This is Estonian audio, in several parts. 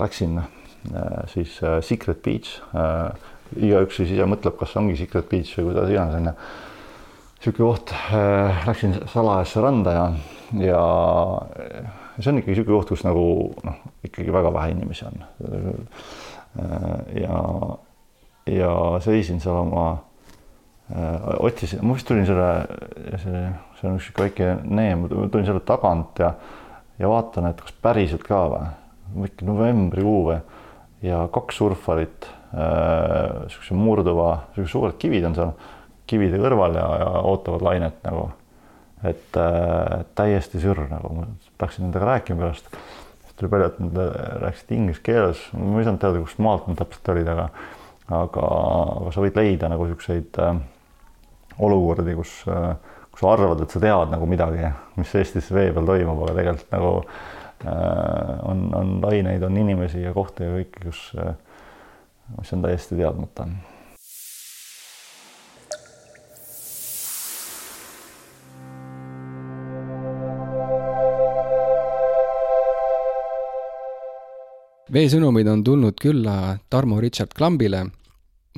läksin siis Secret Beach, igaüks siis ise mõtleb, kas ongi Secret Beach või kuidas iganes onju. sihuke koht, läksin salajasse randa ja, ja see on ikkagi sihuke koht, kus nagu noh, ikkagi väga vähe inimesi on. ja, ja seisin seal oma Äh, otsisin, ma vist tulin selle, see, see on üks väike neem, tulin selle tagant ja, ja vaatan, et kas päriselt ka või, äkki novembrikuu või ja kaks surfarit äh,, siukse murduva, siuksed suured kivid on seal kivide kõrval ja, ja ootavad lainet nagu. et äh, täiesti sürr nagu, ma peaksin nendega rääkima pärast. siis tuli välja, et nad rääkisid inglise keeles, ma ei saanud teada, kust maalt nad täpselt olid, aga aga, aga sa võid leida nagu siukseid äh, olukordi, kus, kus sa arvad, et sa tead nagu midagi, mis Eestis vee peal toimub, aga tegelikult nagu äh, on, on laineid, on inimesi ja kohti ja kõike, kus, mis on täiesti teadmata veesõnumid on tulnud külla Tarmo Richard Klambile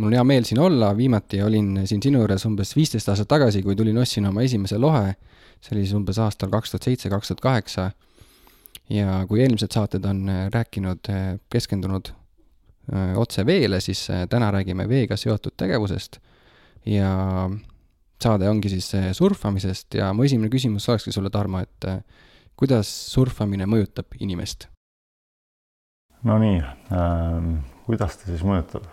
mul on hea meel siin olla, viimati olin siin sinu juures umbes viisteist aastat tagasi, kui tulin, ostsin oma esimese lohe. see oli siis umbes aastal kaks tuhat seitse, kaks tuhat kaheksa. Ja kui eelmised saated on äh, rääkinud, äh, keskendunud äh, otse veele, siis täna räägime veega seotud tegevusest. ja saade ongi siis surfamisest ja mu esimene küsimus olekski sulle, Tarmo, et kuidas surfamine mõjutab inimest? Nonii ähm,, kuidas ta siis mõjutab?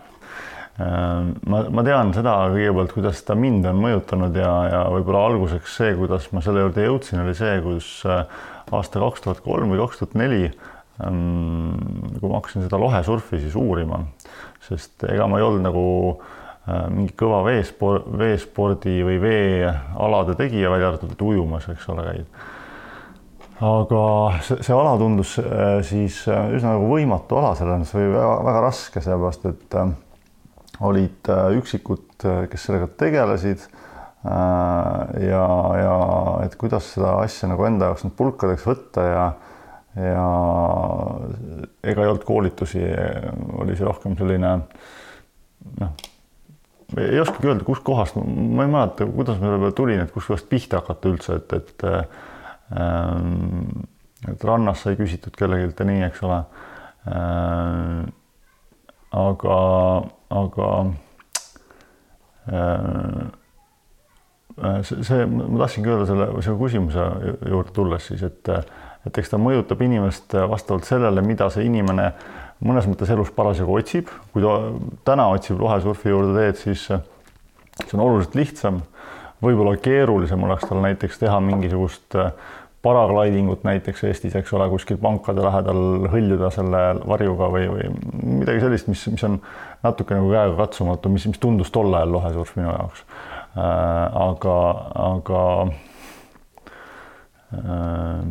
Äh, ma, ma tean seda kõigepealt, kuidas ta mind on mõjutanud ja, ja võib-olla alguseks see, kuidas ma selle juurde jõudsin, oli see, kus äh, aasta kaks tuhat kolm või kaks tuhat neli, ähm, kui ma hakkasin seda lohesurfi siis uurima, sest ega ma ei olnud nagu äh, mingi kõva veespor-, veespordi või veealade tegija, välja arvatud, et ujumas, eks ole, käid. aga see, see ala tundus siis üsna nagu võimatu ala selles mõttes või väga, väga raske, sellepärast et olid äh, üksikud, äh, kes sellega tegelesid. Äh, ja, ja et kuidas seda asja nagu enda jaoks nüüd pulkadeks võtta ja, ja ega ei olnud koolitusi, oli see rohkem selline noh, ei oskagi öelda, kustkohast, ma ei mäleta, kuidas ma selle peale tulin, et kustkohast pihta hakata üldse, et, et ähm, et rannas sai küsitud kellelgi ja nii, eks ole. Äh, aga, aga äh, see, see, ma tahtsingi öelda selle, selle küsimuse juurde tulles siis, et, et eks ta mõjutab inimest vastavalt sellele, mida see inimene mõnes mõttes elus parasjagu otsib. kui ta täna otsib lohesurfi juurde teed, siis see on oluliselt lihtsam. võib-olla keerulisem oleks tal näiteks teha mingisugust paraglidingut näiteks Eestis, eks ole, kuskil pankade lähedal hõljuda selle varjuga või, või midagi sellist, mis, mis on natuke nagu käegakatsumatu, mis, mis tundus tol ajal lohesurf minu jaoks äh,. Aga, aga äh,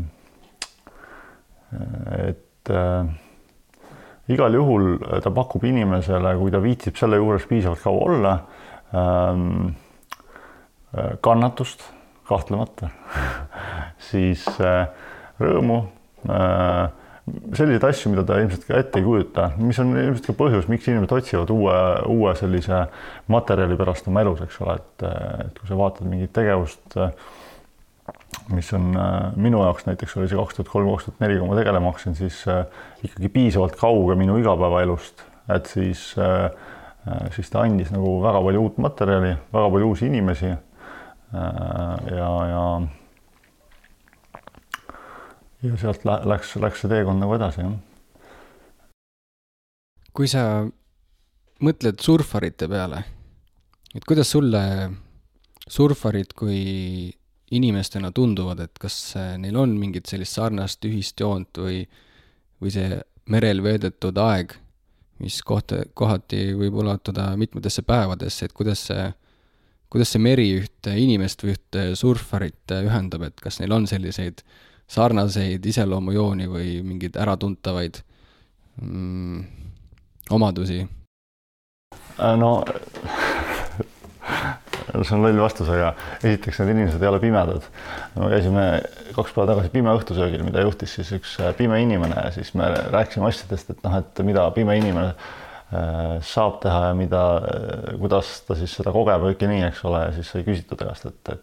et äh, igal juhul ta pakub inimesele, kui ta viitsib selle juures piisavalt kaua olla ähm,, äh, kannatust kahtlemata. Siis äh, rõõmu äh,, selliseid asju, mida ta ilmselt ka ette ei kujuta, mis on ilmselt ka põhjus, miks inimesed otsivad uue, uue sellise materjali pärast oma elus, eks ole, et, et kui sa vaatad mingit tegevust, mis on minu jaoks näiteks oli see kaks tuhat kolm, kaks tuhat neli, kui ma tegelema hakkasin, siis ikkagi piisavalt kauge minu igapäevaelust, et siis siis ta andis nagu väga palju uut materjali, väga palju uusi inimesi ja, ja ja sealt läks, läks see teekond nagu edasi, jah. kui sa mõtled surfarite peale, et kuidas sulle surfarid kui inimestena tunduvad, et kas neil on mingit sellist sarnast ühist joont või, või see merel veedetud aeg, mis kohta, kohati võib ulatuda mitmetesse päevadesse, et kuidas see, kuidas see meri ühte inimest või ühte surfarit ühendab, et kas neil on selliseid äh, sarnaseid iseloomujooni või mingeid äratuntavaid mm, omadusi? Äh, no see on loll vastus, aga esiteks need inimesed ei ole pimedad. me käisime kaks päeva tagasi pime õhtusöögil, mida juhtis siis üks pime inimene ja siis me rääkisime asjadest, et noh, et mida pime inimene Äh, saab teha ja mida, äh, kuidas ta siis seda kogeb ja kõike nii, eks ole, ja siis sai küsitud temast, et, et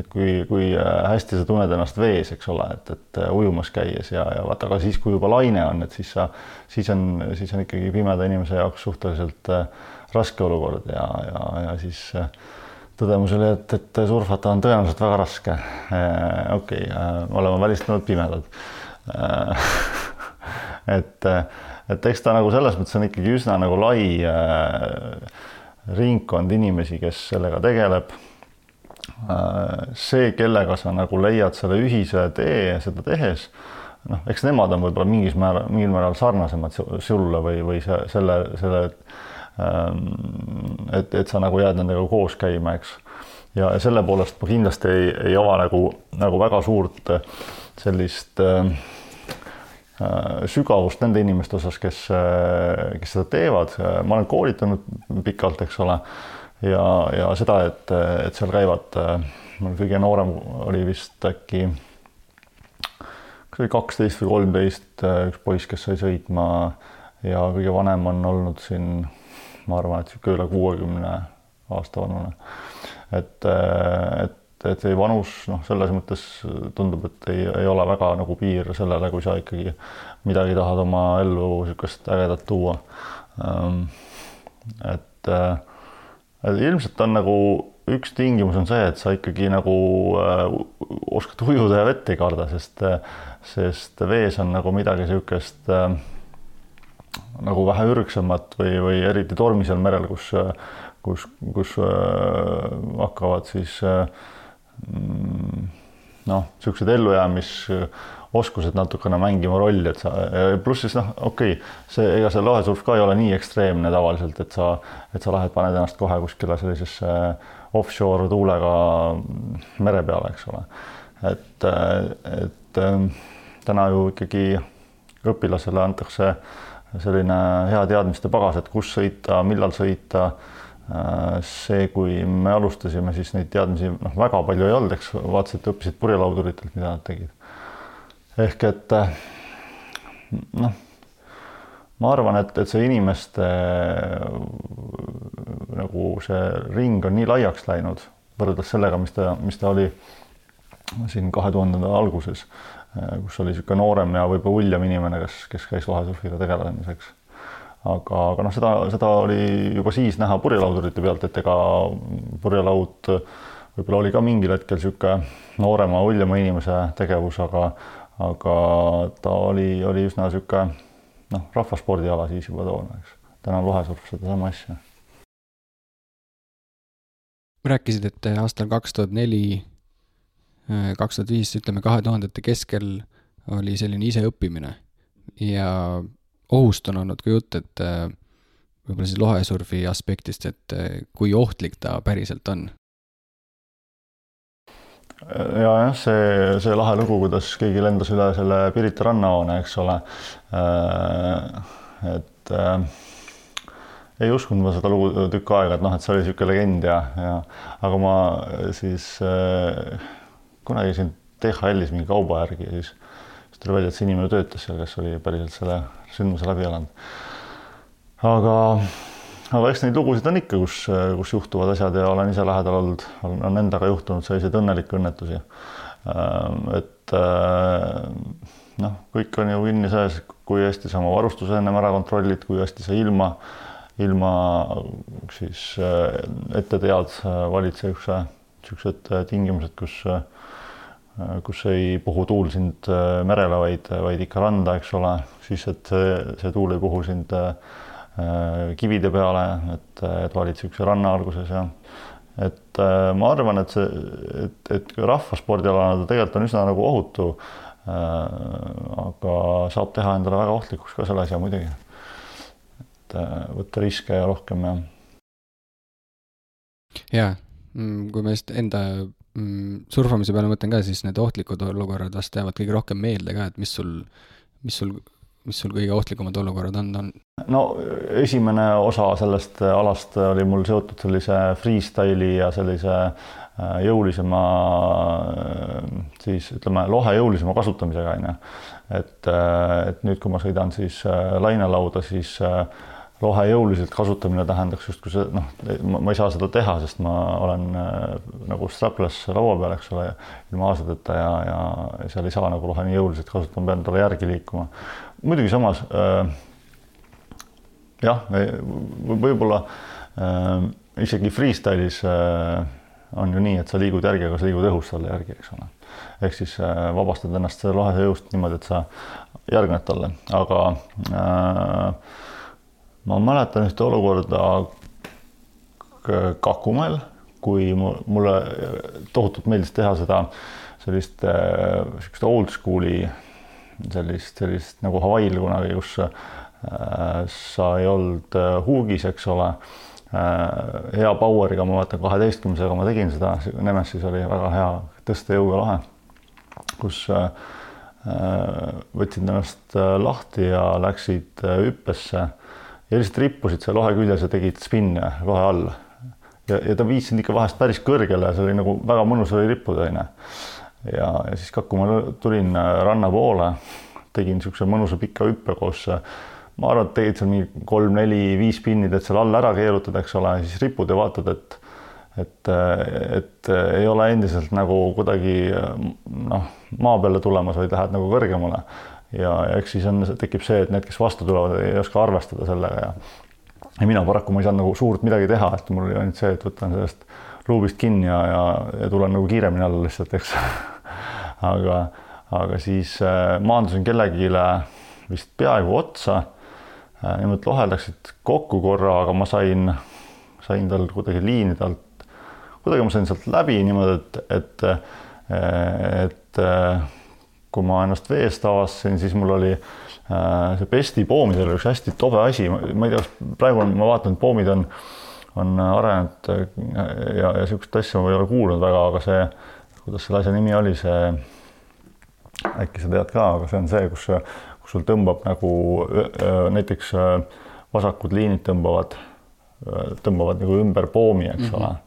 et kui, kui äh, hästi sa tunned ennast vees, eks ole, et, et ujumas käies ja, ja vaata, aga siis, kui juba laine on, et siis sa, siis on, siis on ikkagi pimeda inimese jaoks suhteliselt raske olukord ja, ja, ja siis tõdemus oli, et, et surfata on tõenäoliselt väga raske. okei oleme välistanud pimedad et et eks ta nagu selles mõttes on ikkagi üsna nagu lai äh, ringkond inimesi, kes sellega tegeleb äh,. see, kellega sa nagu leiad selle ühise tee seda tehes, noh, eks nemad on võib-olla mingis määral, mingil määral sarnasemad sulle või, või selle, selle ähm, et, et sa nagu jääd nendega koos käima, eks. ja, selle poolest ma kindlasti ei, ei ava nagu, nagu väga suurt sellist äh, Äh, sügavust nende inimeste osas, kes, äh, kes seda teevad. ma olen koolitanud pikalt, eks ole, ja, ja seda, et, et seal käivad, mul kõige noorem oli vist äkki, kas oli kaksteist või kolmteist, üks poiss, kes sai sõitma ja kõige vanem on olnud siin, ma arvan, et niisugune üle kuuekümne aasta vanune. et, et et see vanus noh, selles mõttes tundub, et ei, ei ole väga nagu piir sellele, kui sa ikkagi midagi tahad oma ellu niisugust ägedat tuua. Ehm, et, äh, et ilmselt on nagu üks tingimus on see, et sa ikkagi nagu äh, oskad ujuda ja vett ei karda, sest, sest vees on nagu midagi niisugust äh, nagu vähe ürgsemat või, või eriti tormisel merel, kus, kus, kus äh, hakkavad siis äh, noh, niisugused ellujäämisoskused natukene mängima rolli, et sa, pluss siis noh, okei okay,, see, ega see lahesurf ka ei ole nii ekstreemne tavaliselt, et sa, et sa lähed, paned ennast kohe kuskile sellisesse offshore tuulega mere peale, eks ole. et, et täna ju ikkagi õpilasele antakse selline hea teadmiste pagas, et kus sõita, millal sõita see, kui me alustasime, siis neid teadmisi noh, väga palju ei olnud, eks vaatasite, õppisid purjelauduritelt, mida nad tegid. ehk et äh, noh, ma arvan, et, et see inimeste nagu see ring on nii laiaks läinud võrreldes sellega, mis ta, mis ta oli siin kahe tuhandenda alguses, äh, kus oli niisugune noorem ja võib-olla uljem inimene, kes, kes käis vahesurfiga tegelemiseks aga, aga noh, seda, seda oli juba siis näha purjelaudurite pealt, et ega purjelaud võib-olla oli ka mingil hetkel niisugune noorema, uljema inimese tegevus, aga, aga ta oli, oli üsna niisugune noh, rahvaspordiala siis juba toona, eks. täna lohesurf sedasama asja. rääkisid, et aastal kaks tuhat neli, kaks tuhat viis, ütleme kahe tuhandete keskel oli selline iseõppimine ja ohust on olnud ka jutt, et äh, võib-olla siis lohesurfi aspektist, et äh, kui ohtlik ta päriselt on? ja jah, see, see lahe lugu, kuidas keegi lendas üle selle Pirita rannahoone, eks ole. Äh, et äh, ei uskunud ma seda lugu tükk aega, et noh, et see oli niisugune legend ja, ja aga ma siis äh, kunagi siin DHL-is mingi kauba järgi ja siis tuli välja, et see inimene töötas seal, kes oli päriselt selle sündmuse läbi elanud. aga, aga eks neid lugusid on ikka, kus, kus juhtuvad asjad ja olen ise lähedal olnud, on endaga juhtunud selliseid õnnelikke õnnetusi. Ähm, et äh, noh, kõik on ju kinni selles, kui hästi sa oma varustuse ennem ära kontrollid, kui hästi sa ilma, ilma siis äh, ette tead, äh, valid niisuguse, niisugused tingimused, kus Äh, kus ei puhu tuul sind äh, merele, vaid, vaid ikka randa, eks ole, siis et see, see tuul ei puhu sind äh, kivide peale, et, et valid niisuguse ranna alguses ja et ma arvan, et see, et, et rahvaspordialana ta tegelikult on üsna nagu ohutu. aga saab teha endale väga ohtlikuks ka selle asja muidugi. et võtta riske ja rohkem ja. ja, mm, kui me just enda mm, surfamise peale mõtlen ka, siis need ohtlikud olukorrad vast jäävad kõige rohkem meelde ka, et mis sul, mis sul mis sul kõige ohtlikumad olukorrad on, on? no esimene osa sellest alast oli mul seotud sellise freestyle'i ja sellise äh, jõulisema siis ütleme, lohe jõulisema kasutamisega onju. et, et nüüd, kui ma sõidan siis lainelauda, siis lohe jõuliselt kasutamine tähendaks justkui see noh, ma ei saa seda teha, sest ma olen äh, nagu strapless laua peal, eks ole, ilma aasadeta ja, ja seal ei saa nagu lohe nii jõuliselt kasutada, ma pean talle järgi liikuma. muidugi samas äh, jah, võib-olla äh, isegi freestyle'is äh, on ju nii, et sa liigud järgi, aga sa liigud õhus talle järgi, eks ole. ehk siis äh, vabastad ennast selle lohe jõust niimoodi, et sa järgned talle, aga äh, ma mäletan ühte olukorda Kakumäel, kui mulle tohutult meeldis teha seda sellist niisugust äh, old school'i sellist, sellist nagu Hawaii'l kunagi, kus äh, sa ei olnud äh, huugis, eks ole. Hea power'iga, ma vaatan kaheteistkümnesega ma tegin seda, Nemesis oli väga hea tõstejõuga lahe, kus võtsid ennast lahti ja läksid hüppesse ja lihtsalt rippusid seal lohe küljes ja tegid spinne lohe all. ja, ja ta viis sind ikka vahest päris kõrgele, see oli nagu väga mõnus oli rippuda onju. ja, ja siis kui ma tulin äh, ranna poole, tegin niisuguse mõnusa pika hüppe koos ma arvan, et tegid seal mingi kolm-neli-viis pinnid, et seal all ära keerutada, eks ole, siis ripud ja vaatad, et et, et ei ole endiselt nagu kuidagi noh, maa peale tulemas, vaid lähed nagu kõrgemale ja eks siis on, tekib see, et need, kes vastu tulevad, ei oska arvestada sellega ja ja mina paraku ma ei saanud nagu suurt midagi teha, et mul oli ainult see, et võtan sellest luubist kinni ja, ja, ja tulen nagu kiiremini alla lihtsalt, eks aga, aga siis äh, maandusin kellelegi vist peaaegu otsa äh,. nimelt lohed läksid kokku korra, aga ma sain, sain tal kuidagi liinide alt, kuidagi ma sain sealt läbi niimoodi, et, et, et, et kui ma ennast veest avastasin, siis mul oli äh, see pesti poomidel üks hästi tobe asi, ma ei tea, praegu on, ma vaatan, et poomid on, on arenenud äh, ja, ja niisugust asja ma ei ole kuulnud väga, aga see, kuidas selle asja nimi oli, see, äkki sa tead ka, aga see on see, kus, kus sul tõmbab nagu näiteks vasakud liinid tõmbavad, tõmbavad nagu ümber poomi, eks mm -hmm. ole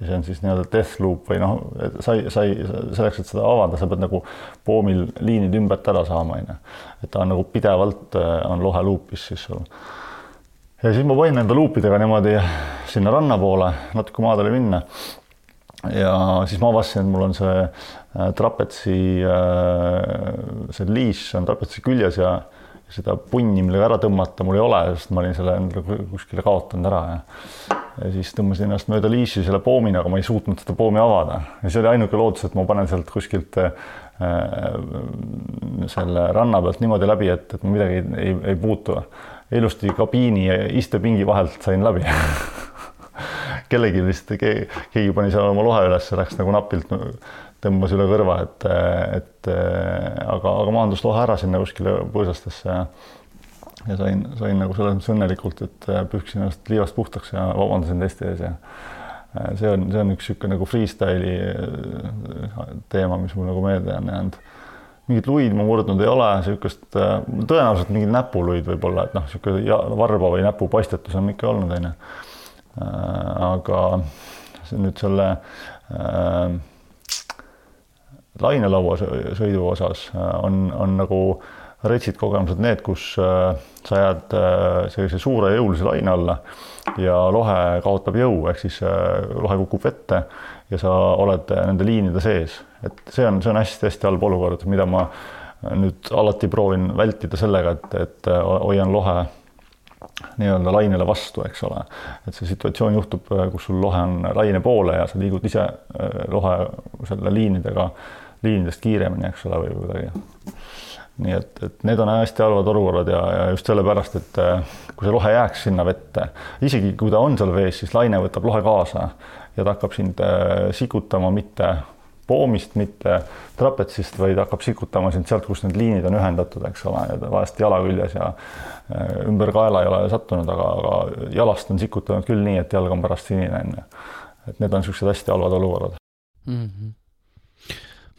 ja see on siis nii-öelda death loop või noh, sai, sai selleks, et seda avada, sa pead nagu poomil liinid ümbert ära saama, onju. et ta on nagu pidevalt äh, on lohe luupis siis sul. ja siis ma panin nende luupidega niimoodi sinna ranna poole, natuke maadele minna. ja siis ma avastasin, et mul on see äh, trapetsi, äh, see liis on trapetsi küljes ja seda punni, millega ära tõmmata, mul ei ole, sest ma olin selle endale kuskile kaotanud ära ja ja siis tõmbasin ennast mööda liisi selle poomina, aga ma ei suutnud seda poomi avada. Ja see oli ainuke lootus, et ma panen sealt kuskilt äh, selle ranna pealt niimoodi läbi, et, et ma midagi ei, ei, ei puutu. ilusti kabiini ja istepingi vahelt sain läbi. Kellelgi vist keegi, keegi pani seal oma lohe üles, läks nagu napilt tõmbas üle kõrva, et, et aga, aga maandus lohe ära sinna kuskile põõsastesse ja ja sain, sain nagu selles mõttes õnnelikult, et pühkisin ennast liivast puhtaks ja vabandasin teiste ees ja see on, see on üks niisugune nagu freestyle'i teema, mis mul nagu meelde on jäänud. mingit luid ma murdnud ei ole, niisugust tõenäoliselt mingid näpuluid võib-olla, et noh, niisugune varba või näpupaistetus on ikka olnud, onju. aga nüüd selle äh, lainelaua sõidu osas äh, on, on nagu retsid kogemused need, kus äh, sa jääd äh, sellise suure jõulise laine alla ja lohe kaotab jõu, ehk siis lohe kukub vette ja sa oled nende liinide sees, et see on, see on hästi-hästi halb olukord, mida ma nüüd alati proovin vältida sellega, et, et hoian lohe nii-öelda lainele vastu, eks ole. et see situatsioon juhtub, kus sul lohe on laine poole ja sa liigud ise lohe selle liinidega liinidest kiiremini, eks ole, või kuidagi. nii et, et need on hästi halvad olukorrad ja, ja just sellepärast, et äh, kui see lohe jääks sinna vette, isegi kui ta on seal vees, siis laine võtab lohe kaasa ja ta hakkab sind äh, sikutama mitte poomist, mitte trapetsist, vaid hakkab sikutama sind sealt, kus need liinid on ühendatud, eks ole, vahest jala küljes ja äh, ümber kaela ei ole sattunud, aga, aga jalast on sikutanud küll nii, et jalg on pärast sinine, on ju. et need on niisugused hästi halvad olukorrad mm. -hmm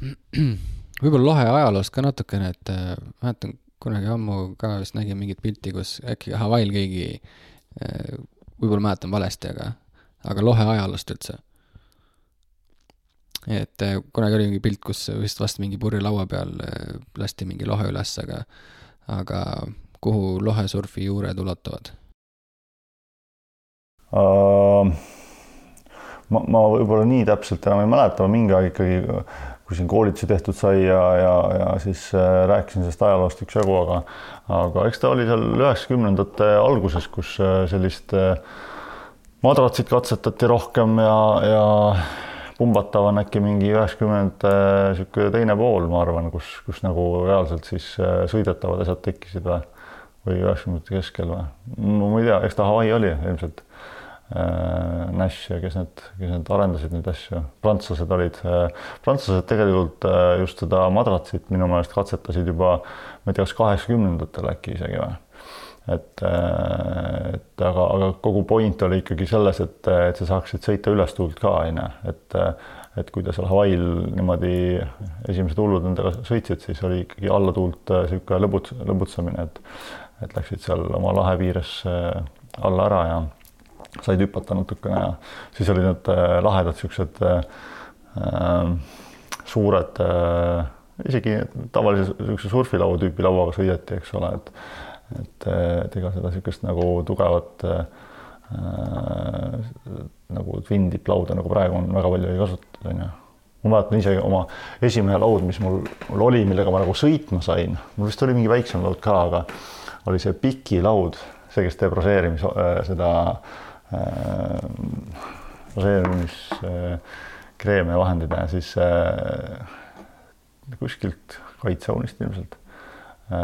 võib-olla lahe ajaloost ka natukene, et äh, mäletan kunagi ammu ka vist nägin mingit pilti, kus äkki Hawaii'l keegi, võib-olla mäletan valesti, aga, aga lohe ajaloost üldse et äh, kunagi oli mingi pilt, kus vist vast mingi purjelaua peal äh, lasti mingi lohe üles, aga, aga kuhu lohesurfi juured ulatuvad uh,? ma, ma võib-olla nii täpselt enam ei mäleta, mingi aeg ikkagi, kui siin koolitusi tehtud sai ja, ja, ja siis äh, rääkisin sellest ajaloost üksjagu, aga aga eks ta oli seal üheksakümnendate alguses, kus äh, sellist äh, madratsit katsetati rohkem ja, ja pumbatav on äkki mingi üheksakümnendate niisugune teine pool, ma arvan, kus, kus nagu reaalselt siis sõidetavad asjad tekkisid või, või üheksakümnendate keskel või? no ma ei tea, eks ta Hawaii oli ilmselt. Nash ja kes need, kes need arendasid neid asju, prantslased olid äh,. prantslased tegelikult äh, just seda madratsit minu meelest katsetasid juba, ma ei tea, kas kaheksakümnendatel äkki isegi või et, äh, et aga, aga kogu point oli ikkagi selles, et, et sa saaksid sõita üles tuult ka, on ju, et et kui ta seal Hawaii'l niimoodi esimesed hullud nendega sõitsid, siis oli ikkagi alla tuult niisugune äh, lõbut-, lõbutsemine, et et läksid seal oma lahe piires äh, alla ära ja said hüpata natukene ja siis olid need lahedad niisugused äh, suured äh, isegi tavalise niisuguse surfilaua tüüpi lauaga sõideti, eks ole, et et, et ega seda niisugust nagu tugevat äh, nagu twin-tipp-lauda nagu praegu on väga palju ei kasutata, on ju. ma mäletan isegi oma esimene laud, mis mul, mul oli, millega ma nagu sõitma sain, mul vist oli mingi väiksem laud ka, aga oli see pikilaud, see, kes teeb roseerimis äh, seda äh, roseerimiskreeme äh, vahendid ja siis äh, kuskilt kaitsehoonist ilmselt äh,.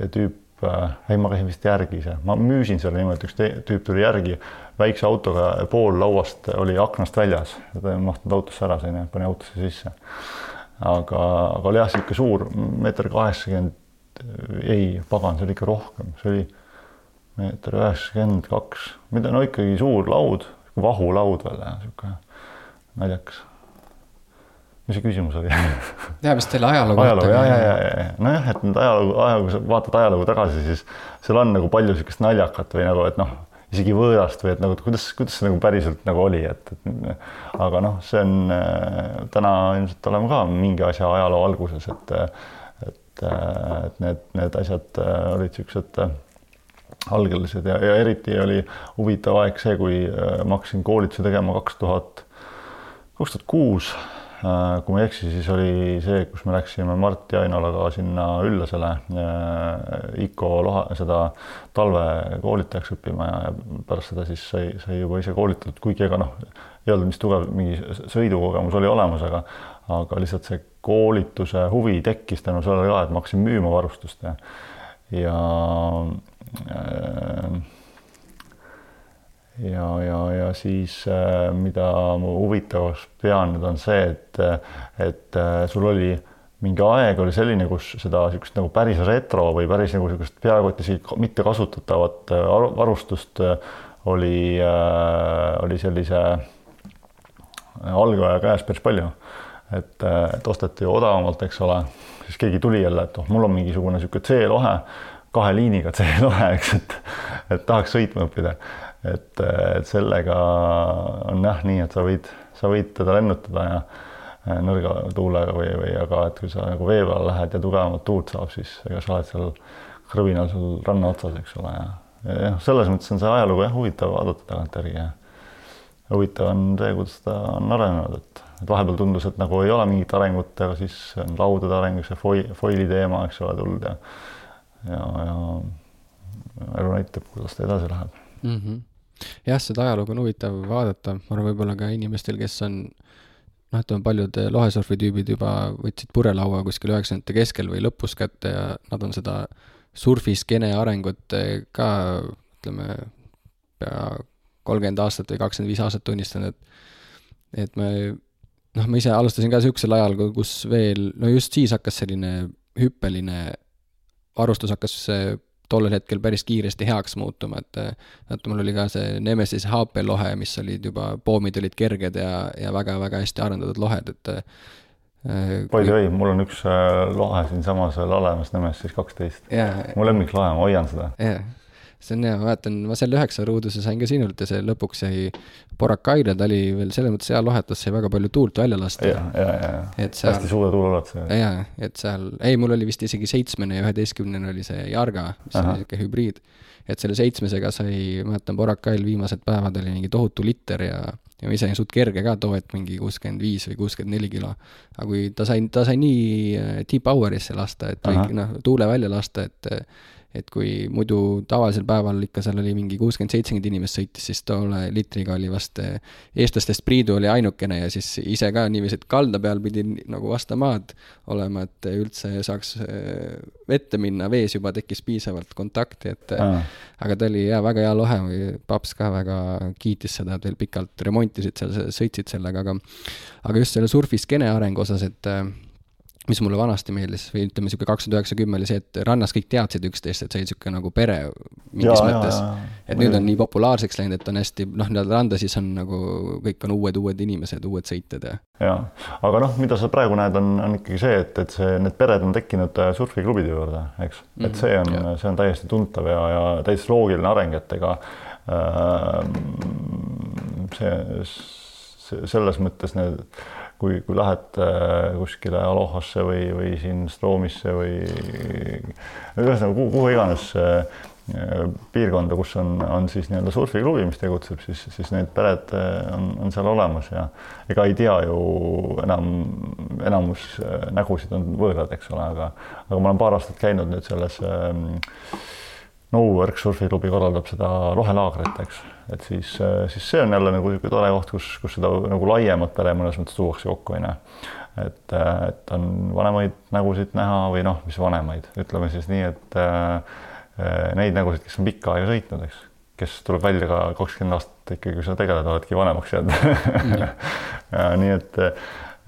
ja tüüp äh,, ei ma käisin vist järgi ise, ma müüsin selle niimoodi, üks tüüp tuli järgi väikse autoga, pool lauast oli aknast väljas, ta ei mahtunud autosse ära, selline, pani autosse sisse. aga, aga oli jah, niisugune suur, meeter kaheksakümmend, ei, pagan, see oli ikka rohkem, see oli meeter üheksakümmend kaks, mida no ikkagi suur laud, vahulaud veel, niisugune naljakas. Mis see küsimus oli? Jaa, vist ajaloo kohta. ajalugu ja, ja, ja, ja nojah, et nüüd ajalugu, ajalugu, sa vaatad ajalugu tagasi, siis seal on nagu palju niisugust naljakat või nagu, et noh, isegi võõrast või et nagu kuidas, kuidas see nagu päriselt nagu oli, et, et aga noh, see on täna ilmselt oleme ka mingi asja ajaloo alguses, et et, et need, need asjad olid niisugused algelised ja, ja eriti oli huvitav aeg see, kui ma hakkasin koolitusi tegema kaks tuhat, kaks tuhat kuus. Äh, kui ma ei eksi, siis oli see, kus me läksime Mart Jainolaga sinna Üllasele äh, IKO loha, seda talvekoolitajaks õppima ja pärast seda siis sai, sai juba ise koolitatud, kuigi ega noh, ei olnud vist tugev mingi sõidukogemus oli olemas, aga aga lihtsalt see koolituse huvi tekkis tänu sellele ka, et ma hakkasin müüma varustust ja ja äh, ja, ja, ja siis äh, mida ma huvitavaks pean nüüd on see, et, et äh, sul oli mingi aeg oli selline, kus seda niisugust nagu päris retro või päris nagu niisugust peaaegu et isegi mitte kasutatavat äh, varustust oli, oli sellise algaja käes päris palju. et, et osteti odavamalt, eks ole, siis keegi tuli jälle, et oh, mul on mingisugune niisugune C-lohe, kahe liiniga C-lohe, eks, et, et tahaks sõitma õppida. Et, et sellega on jah nii, et sa võid, sa võid teda lennutada ja äh, nõrga tuulega või, või aga et kui sa nagu vee peale lähed ja tugevamat tuult saab, siis ega sa oled seal krõbinal sul ranna otsas, eks ole, ja jah, selles mõttes on see ajalugu jah huvitav vaadata tagantjärgi ja huvitav on see, kuidas ta on arenenud, et, et vahepeal tundus, et nagu ei ole mingit arengut, aga siis on laudade areng, see foil, foili teema, eks ole, tulnud ja ja, ja elu näitab, kuidas ta edasi läheb mm. -hmm jah, seda ajalugu on huvitav vaadata, ma arvan, võib-olla ka inimestel, kes on noh, ütleme paljud lohesurfi tüübid juba võtsid purjelaua kuskil üheksakümnendate keskel või lõpus kätte ja nad on seda surfiskeene arengut ka ütleme, pea kolmkümmend aastat või kakskümmend viis aastat tunnistanud, et et me noh, ma ise alustasin ka niisugusel ajal, kus veel, no just siis hakkas selline hüppeline varustus hakkas tollel hetkel päris kiiresti heaks muutuma, et et mul oli ka see Nemesis HP lohe, mis olid juba, poomid olid kerged ja, ja väga-väga hästi arendatud lohed, et By the way, mul on üks lahe siinsamas Lalemas Nõmes siis kaksteist. mu lemmiklahe, ma hoian seda. jaa see on hea, ma mäletan, ma selle üheksa ruuduse sain ka sinult ja see lõpuks jäi Borakaile, ta oli veel selles mõttes hea lohetus, sai väga palju tuult välja lasta. ja, ja, ja, ja. hästi suure tuuleulatusega. jaa, et seal, ei, mul oli vist isegi seitsmene ja üheteistkümnene oli see Jarga, mis Aha. oli niisugune hübriid. et selle seitsmesega sai, mäletan, Borakail viimased päevad oli mingi tohutu liter ja ja ma ise olin suht kerge ka too hetk, mingi kuuskümmend viis või kuuskümmend neli kilo. aga kui ta sai, ta sai nii äh, deep power'isse lasta, et noh, tuule välja lasta, et et kui muidu tavalisel päeval ikka seal oli mingi kuuskümmend, seitsekümmend inimest sõitis, siis tolle litriga oli vast eh, eestlastest Priidu oli ainukene ja siis ise ka niiviisi, et kalda peal pidi nagu vastu maad olema, et üldse saaks eh, vette minna, vees juba tekkis piisavalt kontakti, et ah. aga ta oli jaa, väga hea lohe, paps ka väga kiitis seda, et veel pikalt remontisid seal, sõitsid sellega, aga aga just selle surfiskeene arengu osas, et mis mulle vanasti meeldis või ütleme, niisugune kaks tuhat üheksa, kümme oli see, et rannas kõik teadsid üksteist, et see oli niisugune nagu pere mingis ja, mõttes. et nüüd on nii populaarseks läinud, et on hästi, noh, nii-öelda randa siis on nagu, kõik on uued, uued inimesed, uued sõitjad ja. jaa, aga noh, mida sa praegu näed, on, on ikkagi see, et, et see, need pered on tekkinud äh, surfiklubide juurde, eks mm, -hmm. et see on, see on täiesti tuntav ja, ja täiesti loogiline areng, et ega äh, see, see, selles mõttes need kui, kui lähed äh, kuskile Alohasse või, või siin Stroomisse või ühesõnaga kuhu, kuhu iganes äh, piirkonda, kus on, on siis nii-öelda surfiklubi, mis tegutseb, siis, siis need pered äh, on, on seal olemas ja ega ei tea ju enam, enamus nägusid on võõrad, eks ole, aga, aga ma olen paar aastat käinud nüüd selles ähm, No-Work surfiklubi korraldab seda rohelaagrit, eks, et siis, siis see on jälle nagu niisugune tore koht, kus, kus seda nagu laiemat pere mõnes mõttes tuuakse kokku, on ju. et, et on vanemaid nägusid näha või noh, mis vanemaid, ütleme siis nii, et äh, neid nägusid, kes on pikka aega sõitnud, eks, kes tuleb välja ka kakskümmend aastat ikkagi, kui sa tegeled, oledki vanemaks jäänud nii et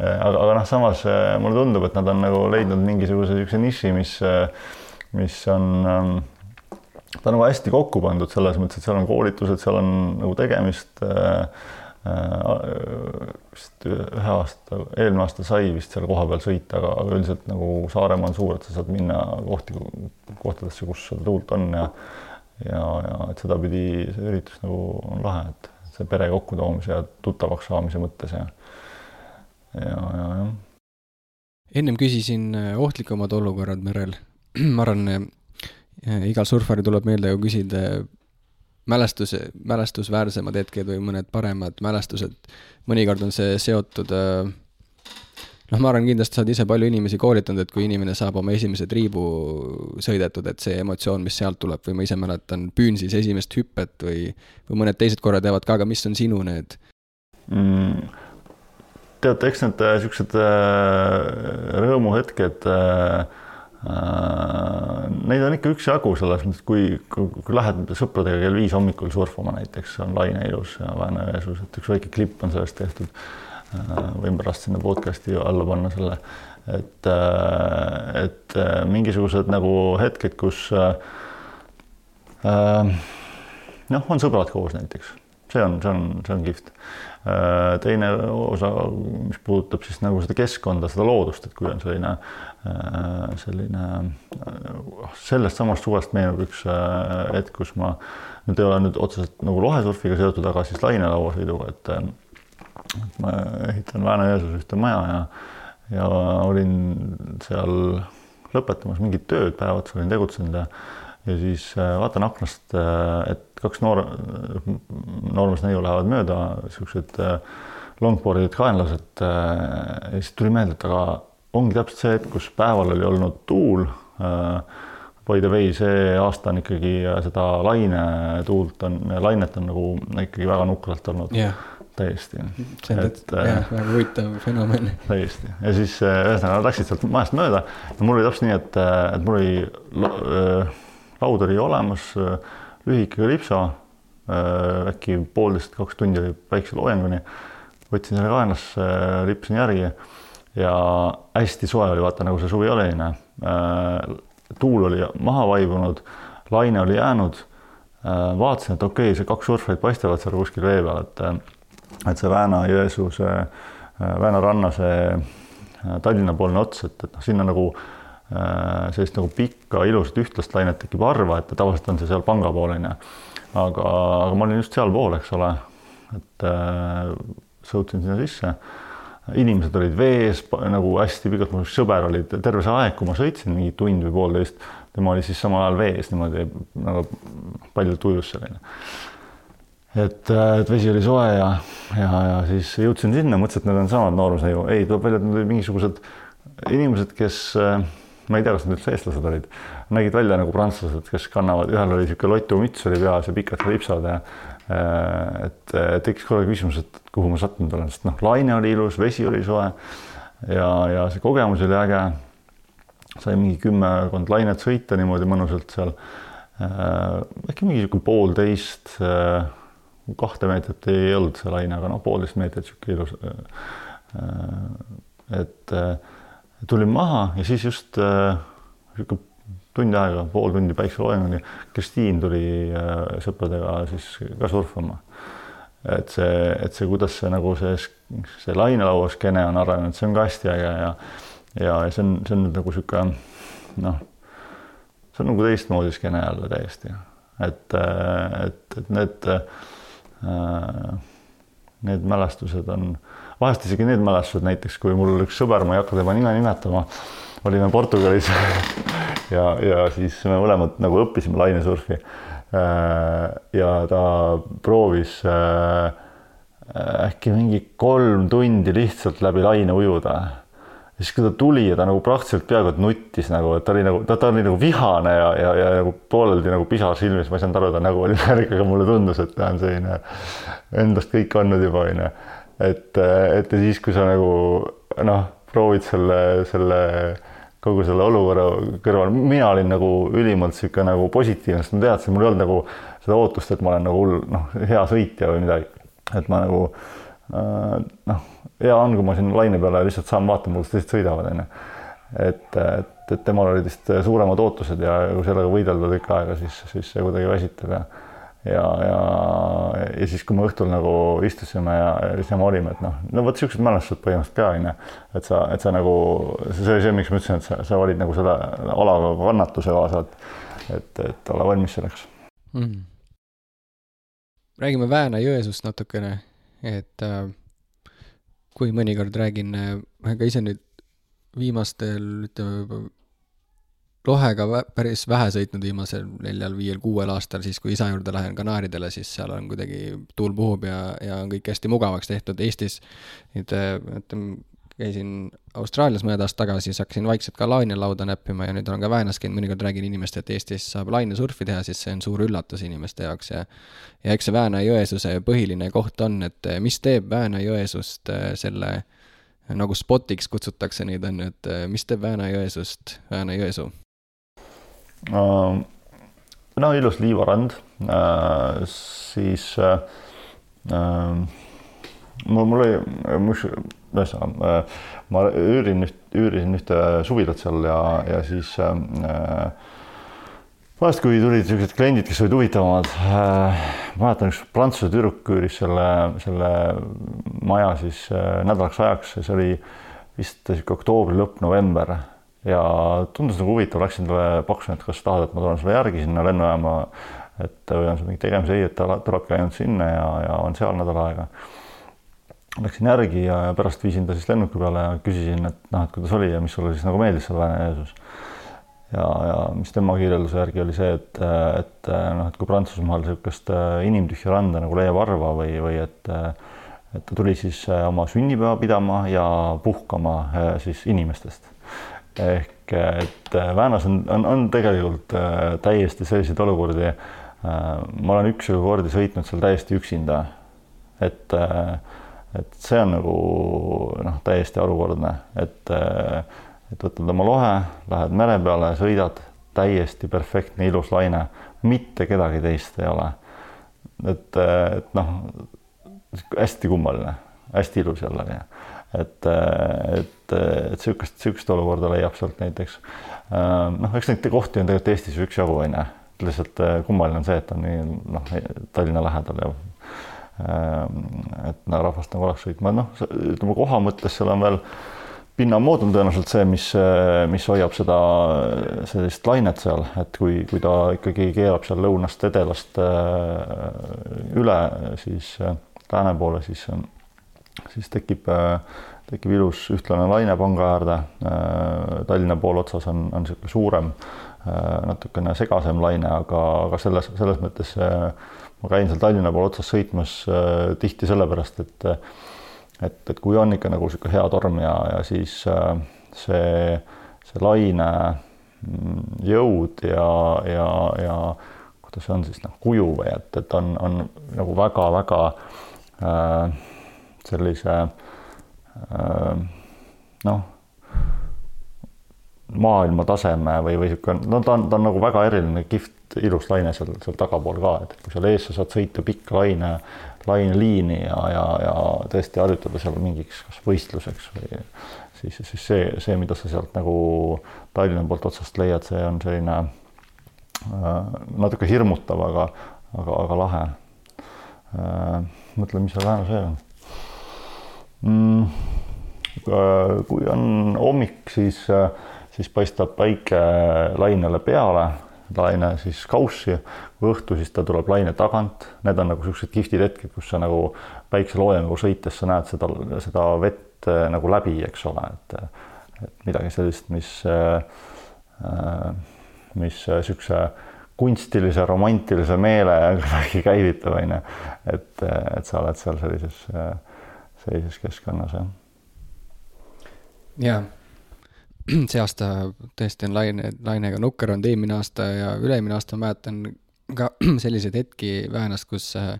aga, aga noh, samas mulle tundub, et nad on nagu leidnud mingisuguse niisuguse niši, mis, mis on ähm, ta on nagu hästi kokku pandud selles mõttes, et seal on koolitused, seal on nagu tegemist äh, äh,. vist ühe aasta, eelmine aasta sai vist seal kohapeal sõita, aga, aga üldiselt nagu Saaremaa on suur, et sa saad minna kohti, kohtadesse, kus seda tuult on ja ja, ja et sedapidi see üritus nagu on lahe, et see pere kokkutoomise ja tuttavaks saamise mõttes ja ja, ja jah. ennem küsisin äh, ohtlikumad olukorrad merel. ma arvan, igal surfaril tuleb meelde ju küsida mälestuse, mälestusväärsemad hetked või mõned paremad mälestused. mõnikord on see seotud äh, noh, ma arvan, kindlasti sa oled ise palju inimesi koolitanud, et kui inimene saab oma esimese triibu sõidetud, et see emotsioon, mis sealt tuleb või ma ise mäletan Püünsis esimest hüpet või, või mõned teised korrad jäävad ka, aga mis on sinu need mm,? tead, eks need niisugused äh, äh, rõõmuhetked Äh, neid on ikka üksjagu selles mõttes, kui, kui, kui lähed sõpradega kell viis hommikul surfama näiteks, on laine ilus ja Vääna jõesuus, et üks väike klipp on sellest tehtud. Äh, võin pärast sinna podcast'i alla panna selle, et, äh, et mingisugused nagu hetked, kus noh, on sõbrad koos näiteks, see on, see on, see on kihvt teine osa, mis puudutab siis nagu seda keskkonda, seda loodust, et kui on selline Äh, selline, äh, sellest samast suvest meenub üks äh, hetk, kus ma nüüd ei ole nüüd otseselt nagu lohesurfiga seotud, aga siis lainelauasõiduga, et ma ehitan Vääna-Jõesuus ühte maja ja, ja olin seal lõpetamas mingit tööd, päev otsa olin tegutsenud ja ja siis vaatan aknast, et kaks noor, noormees neiu lähevad mööda, niisugused longboard'id, kaenlased ja siis tuli meelde, et aga ongi täpselt see hetk, kus päeval oli olnud tuul. Äh, by the way, see aasta on ikkagi äh, seda lainetuult on, lainet on nagu ikkagi väga nukralt olnud yeah. täiesti. see on et, jah, väga huvitav fenomen. täiesti ja siis äh, ühesõnaga nad läksid sealt majast mööda ja mul oli täpselt nii, et, et mul oli laud oli olemas, lühike kalipso, äkki poolteist, kaks tundi oli päikse loojanguni. võtsin selle kaenlasse, lippasin järgi ja hästi soe oli, vaata nagu see suvi oli, onju. Äh, tuul oli maha vaibunud, laine oli jäänud. Äh, vaatasin, et okei okay,, see kaks surfarit paistavad seal kuskil vee peal, et, et see Vääna-Jõesuu, see Vääna ranna see Tallinna-poolne ots, et, et noh, sinna nagu äh, sellist nagu pikka ilusat ühtlast lainet tekib harva, et tavaliselt on see seal panga pool onju. aga, aga ma olin just sealpool, eks ole, et äh, sõutsin sinna sisse. Inimesed olid vees nagu hästi pikalt, mu sõber oli terve see aeg, kui ma sõitsin, mingi tund või poolteist, tema oli siis samal ajal vees niimoodi nagu paljalt ujus selline et, et vesi oli soe ja, ja, ja siis jõudsin sinna, mõtlesin, et need on samad noorusnäiu, ei, tuleb välja, et need olid mingisugused inimesed, kes ma ei tea, kas nad üldse eestlased olid, nägid välja nagu prantslased, kes kannavad, ühel oli niisugune lotumüts oli peas ja pikad lipsad ja et tekkis korra küsimus, et kuhu ma sattunud olen, sest noh, laine oli ilus, vesi oli soe ja, ja see kogemus oli äge. sai mingi kümmekond lainet sõita niimoodi mõnusalt seal. äkki mingi niisugune poolteist kahte meetrit ei olnud see laine, aga noh, poolteist meetrit sihuke ilus. et tulin maha ja siis just sihuke tund aega, pool tundi päikseloojang oli, Kristiin tuli sõpradega siis ka surfama. et see, et see, kuidas see nagu see, see lainelaua skeene on arenenud, see on ka hästi äge ja ja, ja see on, see on nagu sihuke noh, see on nagu teistmoodi skeene jälle täiesti, et, et, et need Äh, need mälestused on, vahest isegi need mälestused, näiteks kui mul üks sõber, ma ei hakka tema nime nimetama, olime Portugalis ja, ja siis me mõlemad nagu õppisime lainesurfi. Äh, ja ta proovis äh, äkki mingi kolm tundi lihtsalt läbi laine ujuda siis kui ta tuli ja ta nagu praktiliselt peaaegu et nuttis nagu, et ta oli nagu, ta, ta oli nagu vihane ja, ja, ja nagu pooleldi nagu pisar silmis, ma ei saanud aru, ta nägu oli värk, aga mulle tundus, et ta on selline endast kõik andnud juba onju. et, et ja siis, kui sa nagu noh, proovid selle, selle kogu selle olukorra kõrval, mina olin nagu ülimalt sihuke nagu positiivne, sest ma teadsin, mul ei olnud nagu seda ootust, et ma olen nagu hull noh, hea sõitja või midagi. et ma nagu äh, noh hea on, kui ma siin laine peale lihtsalt saan vaatama, kuidas teised sõidavad, onju. et, et, et temal olid vist suuremad ootused ja kui sellega võidelda tükk aega, siis, siis see kuidagi väsitab ja ja, ja, ja siis, kui me õhtul nagu istusime ja, siis me olime, et noh, no vot siuksed mälestused põhimõtteliselt ka onju, et sa, et sa nagu see oli see, miks ma ütlesin, et sa, sa valid nagu selle alaga kannatuse kaasa, et, et, et olla valmis selleks. Mm.. räägime Vääna-Jõesuust natukene, et äh kui mõnikord räägin, olen ka ise nüüd viimastel, ütleme, lohega päris vähe sõitnud viimasel neljal-viiel-kuuel aastal, siis kui isa juurde lähen Kanaaridele, siis seal on kuidagi tuul puhub ja, ja on kõik hästi mugavaks tehtud, Eestis nüüd ütleme, käisin Austraalias mõned aastad tagasi, siis hakkasin vaikselt ka lainelauda näppima ja nüüd olen ka Väänas käinud, mõnikord räägin inimestele, et Eestis saab lainesurfi teha, siis see on suur üllatus inimeste jaoks ja ja eks see Vääna-Jõesuse põhiline koht on, et mis teeb Vääna-Jõesust eh, selle nagu spotiks kutsutakse neid, on ju, et eh, mis teeb Vääna-Jõesust Vääna-Jõesuu uh,? No ilus liivarand. Uh,, siis uh, mul, mul oli, ühesõnaga ma üürin üürisin ühte suvilat seal ja, ja siis äh, vahest, kui tulid niisugused kliendid, kes olid huvitavamad äh,, mäletan, üks prantsuse tüdruk üüris selle, selle maja siis äh, nädalaks ajaks ja see oli vist niisugune oktoobri lõpp, november ja tundus nagu huvitav, läksin talle, pakkusin, et kas tahad, et ma tulen sulle järgi sinna lennujaama, et või on sul mingi tegemise, ei, et ta tulebki ainult sinna ja, ja on seal nädal aega läksin järgi ja, pärast viisin ta siis lennuki peale ja küsisin, et noh, et kuidas oli ja mis sulle siis nagu meeldis seal Vene-Jeesus. ja, ja mis tema kirjelduse järgi oli see, et, et noh, et kui Prantsusmaal niisugust äh, inimtühja randa nagu Leia Varva või, või et et ta tuli siis äh, oma sünnipäeva pidama ja puhkama äh, siis inimestest. Ehk et Väänas on, on, on tegelikult täiesti selliseid olukordi. ma olen üksjagu kordi sõitnud seal täiesti üksinda. et äh, et see on nagu noh, täiesti harukordne, et, et võtad oma lohe, lähed mere peale, sõidad, täiesti perfektne ilus laine, mitte kedagi teist ei ole. et, et noh, hästi kummaline, hästi ilus jällegi, et, et, et sihukest, sihukest olukorda leiab sealt näiteks. noh, eks neid kohti on tegelikult Eestis üksjagu onju, lihtsalt kummaline on see, et on nii noh, Tallinna lähedal ja Ehm, et no rahvast nagu oleks sõitma, noh, ütleme koha mõttes seal on veel pinnamood on tõenäoliselt see, mis, mis hoiab seda sellist lainet seal, et kui, kui ta ikkagi keerab seal lõunast edelast üle, siis lääne poole, siis, siis tekib, tekib ilus ühtlane laine panga äärde. Tallinna poolotsas on, on niisugune suurem, natukene segasem laine, aga, aga selles, selles mõttes ma käin seal Tallinna poole otsas sõitmas tihti sellepärast, et et, et kui on ikka nagu niisugune hea torm ja, ja siis äh, see, see laine mm, jõud ja, ja, ja kuidas see on siis noh, kuju või et, et on, on nagu väga-väga äh, sellise äh, noh, maailmataseme või, või niisugune, no ta on, ta on nagu väga eriline, kihvt, ilus laine seal, seal tagapool ka, et kui seal ees sa saad sõita pikka laine laineliini ja, ja, ja tõesti harjutada seal mingiks kas võistluseks või siis, siis see, see, mida sa sealt nagu Tallinna poolt otsast leiad, see on selline äh, natuke hirmutav, aga, aga, aga lahe äh,. mõtle, mis seal lähemal see on. Kui on hommik, siis, siis paistab päike lainele peale laine siis kaussi, kui õhtu, siis ta tuleb laine tagant, need on nagu niisugused kihvtid hetked, kus sa nagu päikseloojanguga sõites sa näed seda, seda vett äh, nagu läbi, eks ole, et et midagi sellist, mis äh, mis niisuguse kunstilise, romantilise meele kuidagi käivitab, on ju. et, et sa oled seal sellises, sellises keskkonnas, jah. jaa see aasta tõesti on laine, lainega nukker olnud eelmine aasta ja üle-eelmine aasta ma mäletan ka selliseid hetki Väänast, kus äh,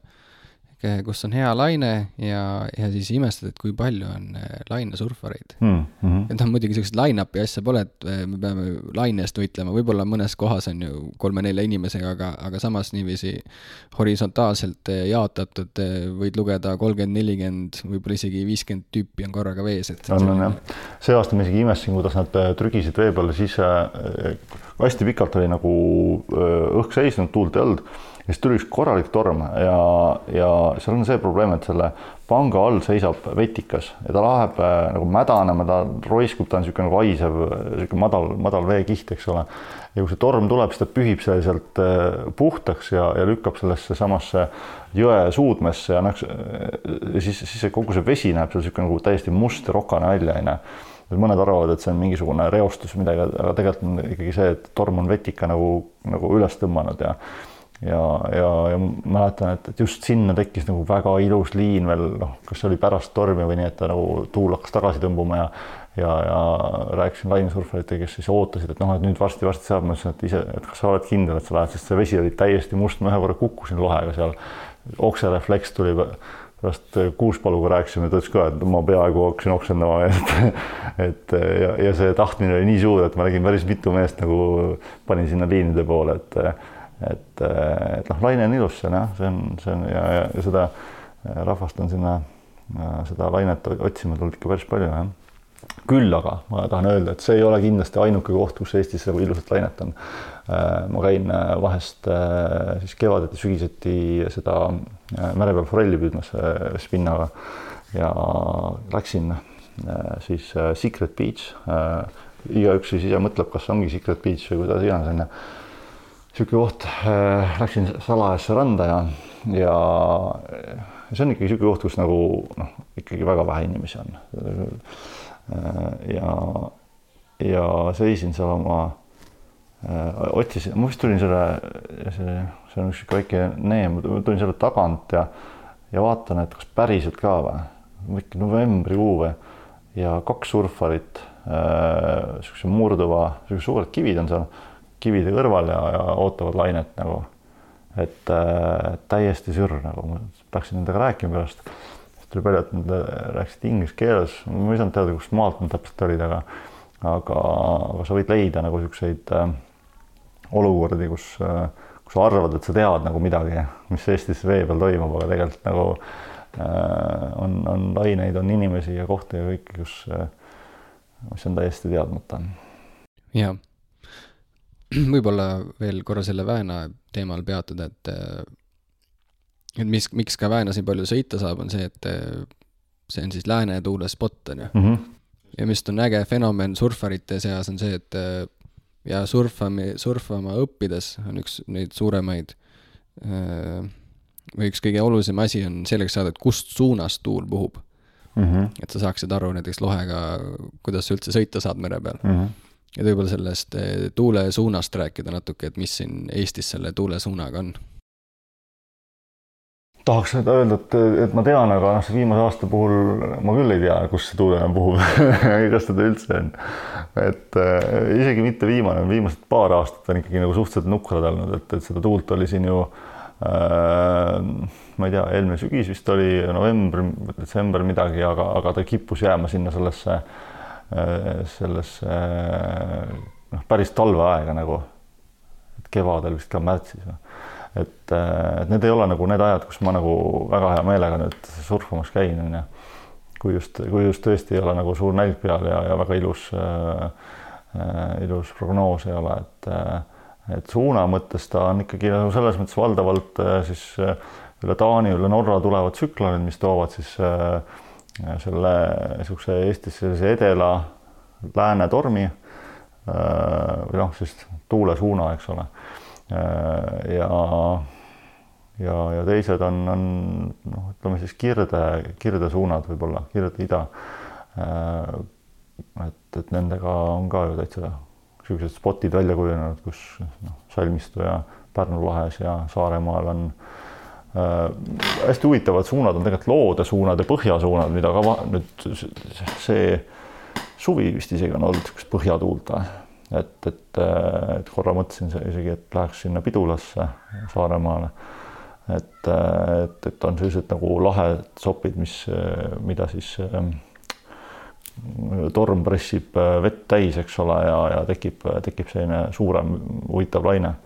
kus on hea laine ja, ja siis imestad, et kui palju on äh, lainesurfareid mm. -hmm. et noh, muidugi siukest line-up'i asja pole, et äh, me peame laine eest võitlema, võib-olla mõnes kohas on ju kolme-nelja inimesega, aga, aga samas niiviisi horisontaalselt jaotatud võid lugeda kolmkümmend, nelikümmend, võib-olla isegi viiskümmend tüüpi on korraga vees, et. on, on jah. see aasta ma isegi imestasin, kuidas nad trügisid vee peale, siis hästi pikalt oli nagu õhk seisnud, tuult ei olnud ja siis tuli üks korralik torm ja, ja seal on see probleem, et selle panga all seisab vetikas ja ta läheb äh, nagu mädanema, ta roiskub, ta on niisugune nagu haisev, niisugune madal, madal veekiht, eks ole. ja kui see torm tuleb, siis ta pühib selle sealt äh, puhtaks ja, ja lükkab sellesse samasse jõe suudmesse ja noh, siis, siis see kogu see vesi näeb seal niisugune nagu täiesti must ja rokane välja, onju et mõned arvavad, et see on mingisugune reostus midagi, aga tegelikult on ikkagi see, et torm on vetika nagu, nagu üles tõmmanud ja ja, ja, ja mäletan, et, et just sinna tekkis nagu väga ilus liin veel noh, kas see oli pärast tormi või nii, et ta nagu tuul hakkas tagasi tõmbuma ja ja, ja rääkisin lainesurfaritega, kes siis ootasid, et noh, et nüüd varsti-varsti saab, ma ütlesin, et ise, et kas sa oled kindel, et sa lähed, sest see vesi oli täiesti must, ma ühe korra kukkusin lohega seal. okserefleks tuli pärast Kuuspaluga rääkisime, ta ütles ka, et ma peaaegu hakkasin oksendama, et, et ja, ja see tahtmine oli nii suur, et ma nägin päris mitu meest nagu panin sinna liinide poole, et et, et noh, laine on ilus seal jah, see on, see on ja, ja, ja seda rahvast on sinna seda lainet otsima tulnud ikka päris palju jah. küll aga ma tahan öelda, et see ei ole kindlasti ainuke koht, kus Eestis nagu ilusat lainet on. ma käin vahest siis kevadeti, sügiseti seda mere peal forelli püüdmas spinnaga ja läksin siis Secret Beach. igaüks siis ise mõtleb, kas ongi Secret Beach või kuidas iganes onju niisugune koht äh,, läksin salajasse randa ja, ja see on ikkagi niisugune koht, kus nagu noh, ikkagi väga vähe inimesi on. Äh,. ja, ja seisin seal oma äh,, otsisin, ma vist tulin selle, see, see on üks väike neem, tulin selle tagant ja, ja vaatan, et kas päriselt ka või, äkki novembrikuu või? Ja kaks surfarit niisuguse murduva, niisugused suured kivid on seal kivide kõrval ja, ja ootavad lainet nagu. et äh, täiesti sürr nagu, ma läksin nendega rääkima pärast. siis tuli välja, et nad rääkisid inglise keeles, ma ei saanud teada, kust maalt nad täpselt olid, aga aga, aga sa võid leida nagu siukseid äh, olukordi, kus äh,, kus sa arvad, et sa tead nagu midagi, mis Eestis vee peal toimub, aga tegelikult nagu äh, on, on laineid, on inimesi ja kohti ja kõike, kus äh,, mis on täiesti teadmata. jah võib-olla veel korra selle Vääna teemal peatuda, et et mis, miks ka Väänas nii palju sõita saab, on see, et see on siis lääne tuule spot, on ju. Mhm. ja mis on äge fenomen surfarite seas, on see, et äh, ja surfami, surfama õppides on üks neid suuremaid äh, või üks kõige olulisem asi on selgeks saada, et kust suunast tuul puhub mm. -hmm. et sa saaksid aru näiteks lohega, kuidas sa üldse sõita saad mere peal mm. -hmm. Ja võib-olla sellest äh, tuule suunast rääkida natuke, et mis siin Eestis selle tuule suunaga on tahaks nüüd öelda, et, et ma tean, aga noh, see viimase aasta puhul ma küll ei tea, kus see tuul enam puhub kas teda üldse on. et äh, isegi mitte viimane, viimased paar aastat on ikkagi nagu suhteliselt nukrad olnud, et, et seda tuult oli siin ju äh, ma ei tea, eelmine sügis vist oli november, detsember midagi, aga, aga ta kippus jääma sinna sellesse äh,, sellesse noh, päris talveaega nagu. et kevadel vist ka märtsis või et, äh, et need ei ole nagu need ajad, kus ma nagu väga hea meelega nüüd surfamas käin, on ju. kui just, kui just tõesti ei ole nagu suur nälg peal ja, ja väga ilus äh,, äh ilus prognoos ei ole, et äh, et suuna mõttes ta on ikkagi nagu selles mõttes valdavalt äh, siis üle Taani, üle Norra tulevad tsüklonid, mis toovad siis äh, selle niisuguse Eestis sellise edela lääne tormi või noh, siis tuulesuuna, eks ole Äh, ja, ja, ja teised on, on noh, ütleme siis kirde, kirdesuunad võib-olla, kirde-ida. Äh, et, et nendega on ka ju täitsa niisugused spotid välja kujunenud, kus noh, Salmistu ja Pärnu lahes ja Saaremaal on äh, hästi huvitavad suunad on tegelikult loodesuunad ja põhjasuunad, mida ka nüüd see suvi vist isegi on olnud niisugust põhjatuult et, et, et korra mõtlesin isegi, et läheks sinna Pidulasse Saaremaale. et, et, et on sellised nagu lahedad sopid, mis, mida siis torm pressib äh, vett täis, eks ole, ja, ja tekib, tekib selline suurem huvitav laine.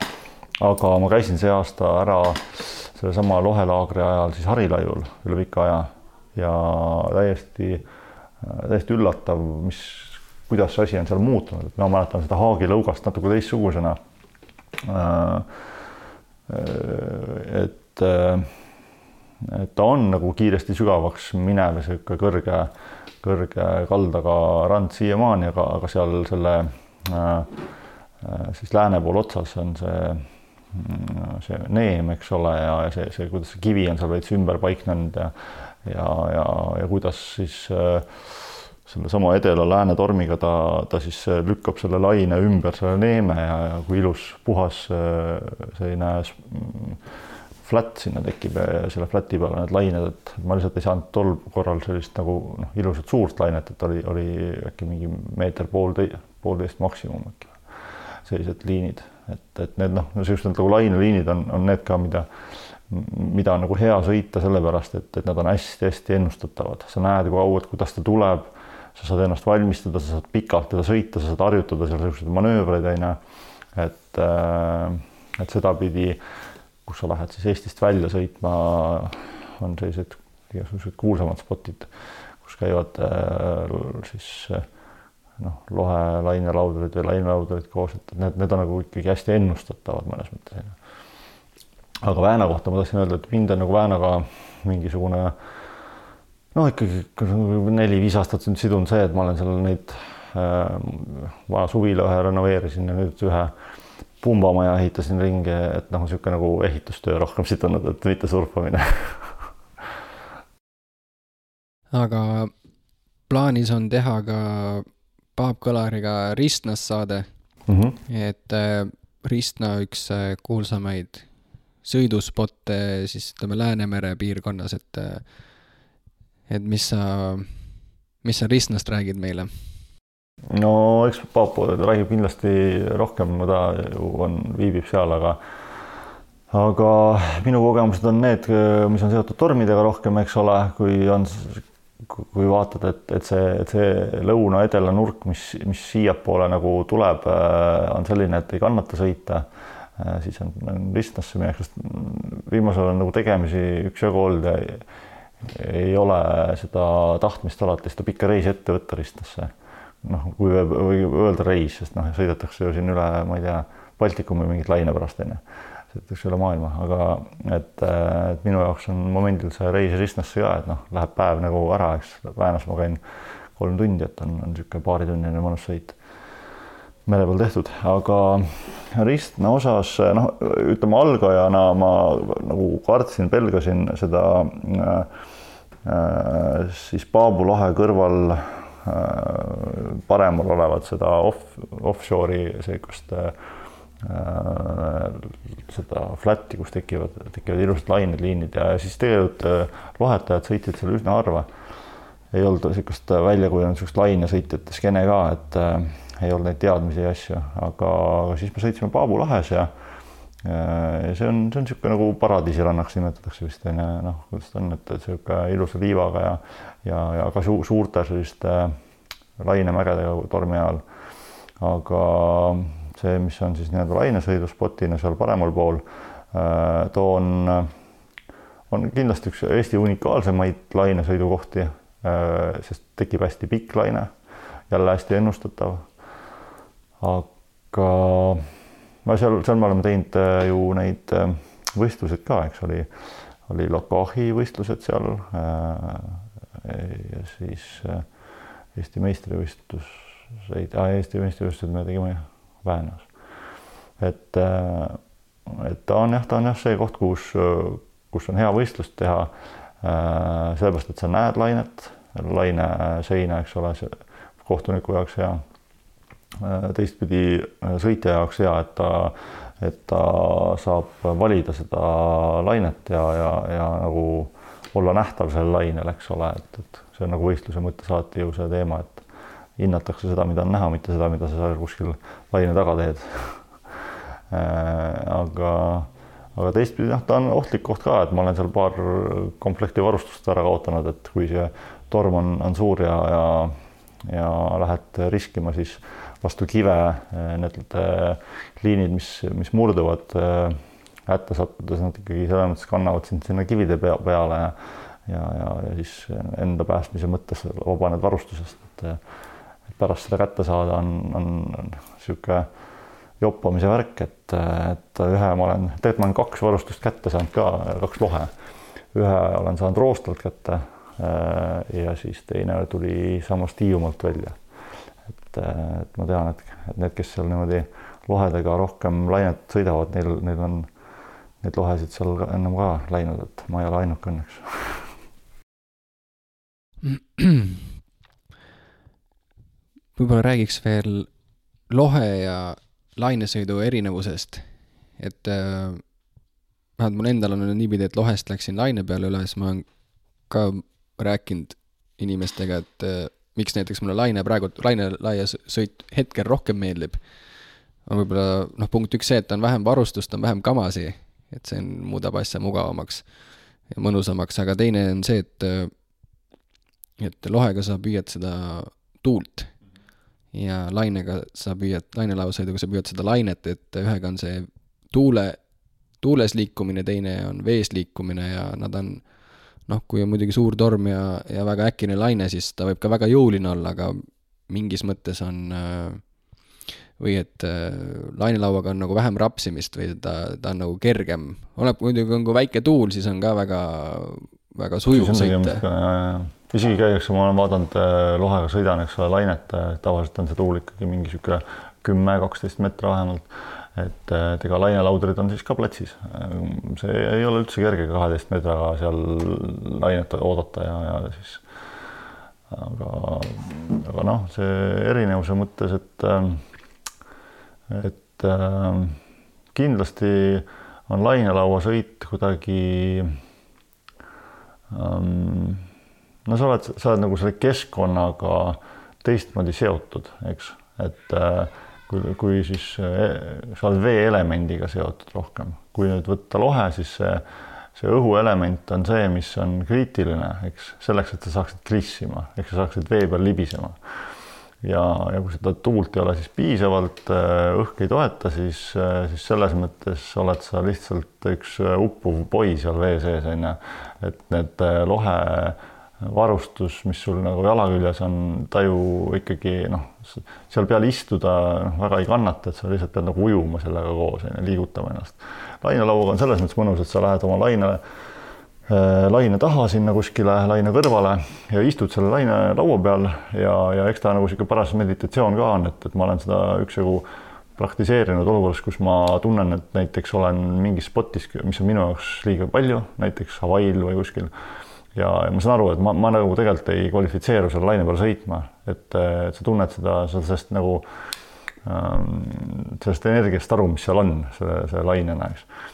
Aga ma käisin see aasta ära sellesama lohelaagri ajal siis Harilaiul üle pika aja ja täiesti, täiesti üllatav, mis kuidas see asi on seal muutunud, et ma mäletan seda haagilõugast natuke teistsugusena. Äh, et, äh, et ta on nagu kiiresti sügavaks minev sihuke kõrge, kõrge kaldaga rand siiamaani, aga, aga seal selle äh, siis lääne pool otsas on see, see neem, eks ole, ja, see, see, kuidas see kivi on seal veits ümber paiknenud ja ja, ja, ja kuidas siis äh, sellesama edela-lääne tormiga ta, ta siis äh, lükkab selle laine ümber selle neeme ja, ja kui ilus puhas äh, selline mm, flat sinna tekib ja selle flat'i peal need lained, et ma lihtsalt ei saanud tol korral sellist nagu noh, ilusat suurt lainet, et oli, oli äkki mingi meeter poolteist, poolteist maksimum äkki. sellised liinid, et, et need noh, niisugused nagu laineliinid on, on need ka, mida mida on nagu hea sõita, sellepärast et, et nad on hästi-hästi ennustatavad, sa näed juba kaugelt, kuidas ta tuleb sa saad ennast valmistada, sa saad pikalt teda sõita, sa saad harjutada seal niisuguseid manöövreid, on ju. et, äh, et sedapidi, kus sa lähed siis Eestist välja sõitma, on sellised igasugused kuulsamad spotid, kus käivad äh, siis noh, lohe lainelaudurid või lainelaudurid koos, et need, need on nagu ikkagi hästi ennustatavad mõnes mõttes. aga Vääna kohta ma tahtsin öelda, et mind on nagu Väänaga mingisugune noh, ikkagi neli-viis aastat sidunud see, et ma olen seal neid äh, vana suvila ühe renoveerisin ja nüüd ühe pumbamaja ehitasin ringi, et noh, niisugune nagu ehitustöö rohkem sidunud, et mitte surfamine aga plaanis on teha ka Paap Kõlariga Ristnas saade mm. -hmm. et äh, Ristna üks äh, kuulsamaid sõiduspotte siis ütleme Läänemere piirkonnas, et äh, et mis sa, mis sa Ristnast räägid meile? no eks Paapo räägib kindlasti rohkem, ta ju on, viibib seal, aga aga minu kogemused on need, mis on seotud tormidega rohkem, eks ole, kui on, kui vaatad, et, et see, see lõuna-edela nurk, mis, mis siiapoole nagu tuleb, on selline, et ei kannata sõita, siis on, on Ristnasse minek, sest viimasel ajal on nagu tegemisi üksjagu olnud ja ei ole seda tahtmist alati seda pikka reisi ette võtta Ristlasse. noh, kui võib, või öelda reis, sest noh, sõidetakse ju siin üle, ma ei tea, Baltikumi mingit laine pärast onju, sõidetakse üle maailma, aga et, et minu jaoks on momendil see reis Ristlasse ka, et noh, läheb päev nagu ära, eks Väänas ma käin kolm tundi, et on, on niisugune paaritunnine mõnus sõit mere peal tehtud, aga ristme osas noh, ütleme algajana ma nagu kartsin, pelgasin seda äh, äh, siis Paabu lahe kõrval äh, paremal olevat seda off, offshore'i sihukest äh, seda flat'i, kus tekivad, tekivad ilusad lained, liinid ja siis tegelikult äh, lohetajad sõitsid seal üsna harva. ei olnud niisugust välja kujunenud niisugust lainesõitjate skeene ka, et äh, ei olnud neid teadmisi ja asju, aga siis me sõitsime Paabu lahes ja ja see on, see on niisugune nagu paradiisirannaks nimetatakse vist on ju, noh, kuidas ta on, et niisugune ilusa liivaga ja ja, ja ka su suurte selliste lainemägedega tormi ajal. aga see, mis on siis nii-öelda lainesõiduspotina seal paremal pool, too on, on kindlasti üks Eesti unikaalsemaid lainesõidukohti, sest tekib hästi pikk laine, jälle hästi ennustatav aga no seal, seal me oleme teinud äh, ju neid äh, võistlused ka, eks oli, oli Lokahi võistlused seal. Äh, ja siis Eesti meistrivõistluseid, Eesti meistrivõistlused me tegime Väänus. et, et ta on jah, ta on jah see koht, kus, kus on hea võistlust teha. sellepärast, et sa näed lainet, laine seina, eks ole, see kohtuniku jaoks hea Äh, teistpidi äh, sõitja jaoks hea, et ta, et ta saab valida seda lainet ja, ja, ja nagu olla nähtav sellel lainel, eks ole, et, et see on nagu võistluse mõttes alati ju see teema, et hinnatakse seda, mida on näha, mitte seda, mida sa seal kuskil laine taga teed. Äh, aga, aga teistpidi noh, ta on ohtlik koht ka, et ma olen seal paar komplekti varustust ära kaotanud, et kui see torm on, on suur ja, ja, ja lähed riskima, siis vastu kive, eh, need eh, liinid, mis, mis murduvad hätta sattudes, nad ikkagi selles mõttes kannavad sind sinna kivide pea, peale ja ja, ja, ja siis enda päästmise mõttes vabaned varustusest, et pärast seda kätte saada on, on niisugune joppamise värk, et, et ühe ma olen, tegelikult ma olen kaks varustust kätte saanud ka, kaks lohe. ühe olen saanud Roostalt kätte ja siis teine tuli samast Hiiumaalt välja et, et ma tean, et, et need, kes seal niimoodi lohedega rohkem lainet sõidavad, neil, neil on neid lohesid seal ennem ka läinud, et ma ei ole ainuke õnneks võib-olla räägiks veel lohe ja lainesõidu erinevusest, et äh, vähemalt mul endal on niipidi, et lohest läksin laine peale üle, siis ma olen ka rääkinud inimestega, et äh, miks näiteks mulle laine praegu, lainelaia sõit hetkel rohkem meeldib, on võib-olla noh, punkt üks see, et on vähem varustust, on vähem kamasi, et see on, muudab asja mugavamaks ja mõnusamaks, aga teine on see, et et lohega sa püüad seda tuult ja lainega sa püüad, lainelaevasõiduga sa püüad seda lainet, et ühega on see tuule, tuules liikumine, teine on vees liikumine ja nad on noh, kui on muidugi suur torm ja, ja väga äkine laine, siis ta võib ka väga jõuline olla, aga mingis mõttes on äh, või et äh, lainelauaga on nagu vähem rapsimist või ta, ta on nagu kergem. oleneb muidugi, on kui väike tuul, siis on ka väga, väga sujuv sõita. Isegi käiakse, ma olen vaadanud, äh, lohega sõidan, eks ole, lainet, tavaliselt on see tuul ikkagi mingi niisugune kümme, kaksteist meetrit vähemalt et, et ega lainelaudrid on siis ka platsis. see ei ole üldse kerge kaheteist meetriga seal lainet oodata ja, ja siis aga, aga noh, see erinevuse mõttes, et et kindlasti on lainelauasõit kuidagi um, no sa oled, sa oled nagu selle keskkonnaga teistmoodi seotud, eks, et äh, kui, kui siis eh, sa oled veeelemendiga seotud rohkem, kui nüüd võtta lohe, siis see, see õhuelement on see, mis on kriitiline, eks, selleks, et sa saaksid krissima, ehk sa saaksid vee peal libisema. ja, ja kui seda tuult ei ole siis piisavalt, eh, õhk ei toeta, siis, siis selles mõttes oled sa lihtsalt üks uppuv poi seal vee sees, on ju. et need lohe varustus, mis sul nagu jala küljes on, ta ju ikkagi noh, seal peal istuda noh, väga ei kannata, et sa lihtsalt pead nagu ujuma sellega koos, liigutama ennast. lainelauaga on selles mõttes mõnus, et sa lähed oma lainele laine taha sinna kuskile laine kõrvale ja istud selle laine laua peal ja, ja eks ta nagu niisugune paras meditatsioon ka on, et, et ma olen seda üksjagu praktiseerinud olukorras, kus ma tunnen, et näiteks olen mingis spotis, mis on minu jaoks liiga palju, näiteks Hawaii'l või kuskil. Ja, ja ma saan aru, et ma, ma nagu tegelikult ei kvalifitseeru selle laine peal sõitma, et, et sa tunned seda, sellest nagu ähm, sellest energiast aru, mis seal on, selle, selle lainena, eks.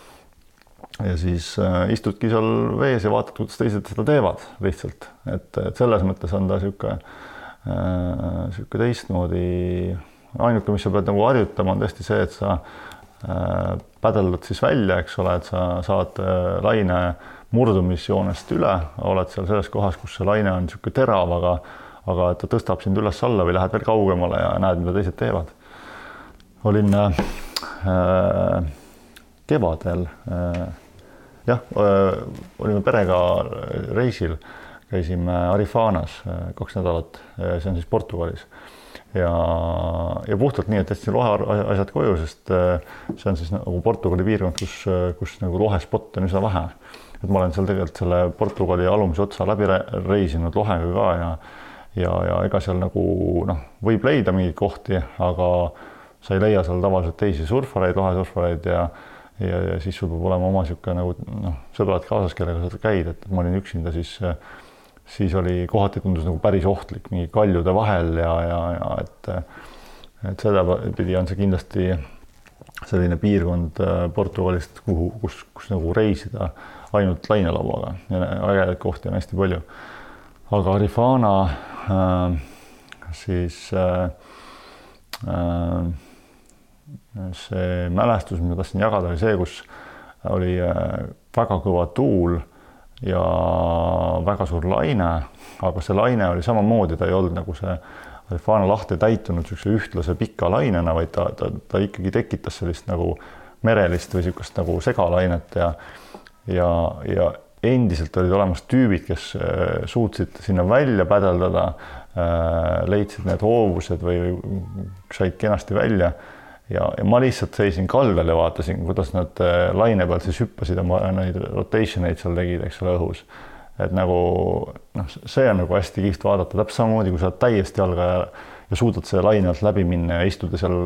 Ja siis äh, istudki seal vees ja vaatad, kuidas teised seda teevad lihtsalt, et, et selles mõttes on ta niisugune äh,, niisugune teistmoodi. ainuke, mis sa pead nagu harjutama, on tõesti see, et sa äh, pädeldad siis välja, eks ole, et sa saad äh, laine murdumisjoonest üle, oled seal selles kohas, kus see laine on niisugune terav, aga aga et ta tõstab sind üles-alla või lähed veel kaugemale ja näed, mida teised teevad. olin äh, äh kevadel äh, jah, olime perega reisil, käisime Arifanas kaks nädalat, see on siis Portugalis ja, ja puhtalt nii, et jätsin loheasjad koju, sest see on siis nagu Portugali piirkond, kus, kus nagu lohespotte on üsna vähe. Et ma olen seal tegelikult selle Portugali alumise otsa läbi reisinud lohega ka ja ja, ja ega seal nagu noh, võib leida mingeid kohti, aga sa ei leia seal tavaliselt teisi surfareid, lohesurfareid ja ja, ja siis sul peab olema oma niisugune nagu noh, sõbrad kaasas, kellega sa käid, et ma olin üksinda, siis siis oli kohati tundus nagu päris ohtlik mingi kaljude vahel ja, ja, ja et et sedapidi on see kindlasti selline piirkond äh, Portugalist, kuhu, kus, kus nagu reisida ainult lainelauaga ja ägedaid kohti on hästi palju. aga Arifana äh, siis äh, äh, see mälestus, mida tahtsin jagada, oli see, kus oli äh, väga kõva tuul ja väga suur laine, aga see laine oli samamoodi, ta ei olnud nagu see Alfana laht ei täitunud niisuguse ühtlase pika lainena, vaid ta, ta, ta ikkagi tekitas sellist nagu merelist või niisugust nagu segalainet ja ja, ja endiselt olid olemas tüübid, kes äh, suutsid sinna välja pädeldada, äh, leidsid need hoovused või said kenasti välja ja, ja ma lihtsalt seisin kaldal ja vaatasin, kuidas nad äh, laine peal siis hüppasid oma neid rotation eid seal tegid, eks ole, õhus. et nagu noh, see on nagu hästi kihvt vaadata, täpselt samamoodi, kui sa oled täiesti jalga ja, ja suudad selle laine alt läbi minna ja istuda seal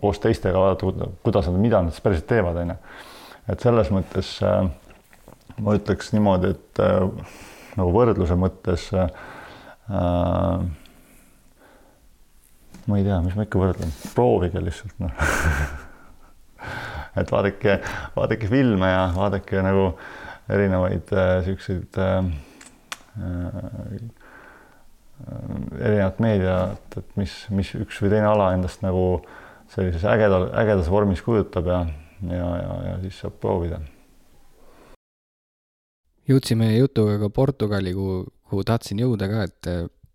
koos teistega, vaadata, kuidas nad, mida nad siis päriselt teevad, onju. et selles mõttes äh, ma ütleks niimoodi, et äh, nagu võrdluse mõttes äh, ma ei tea, mis ma ikka võrdlen, proovige lihtsalt noh et vaadake, vaadake filme ja vaadake nagu erinevaid äh, siukseid äh, äh, erinevat meediat, et mis, mis üks või teine ala endast nagu sellises ägedal, ägedas vormis kujutab ja, ja, ja, ja siis saab proovida. Jõudsime jutuga ka Portugali, kuhu, kuhu tahtsin jõuda ka, et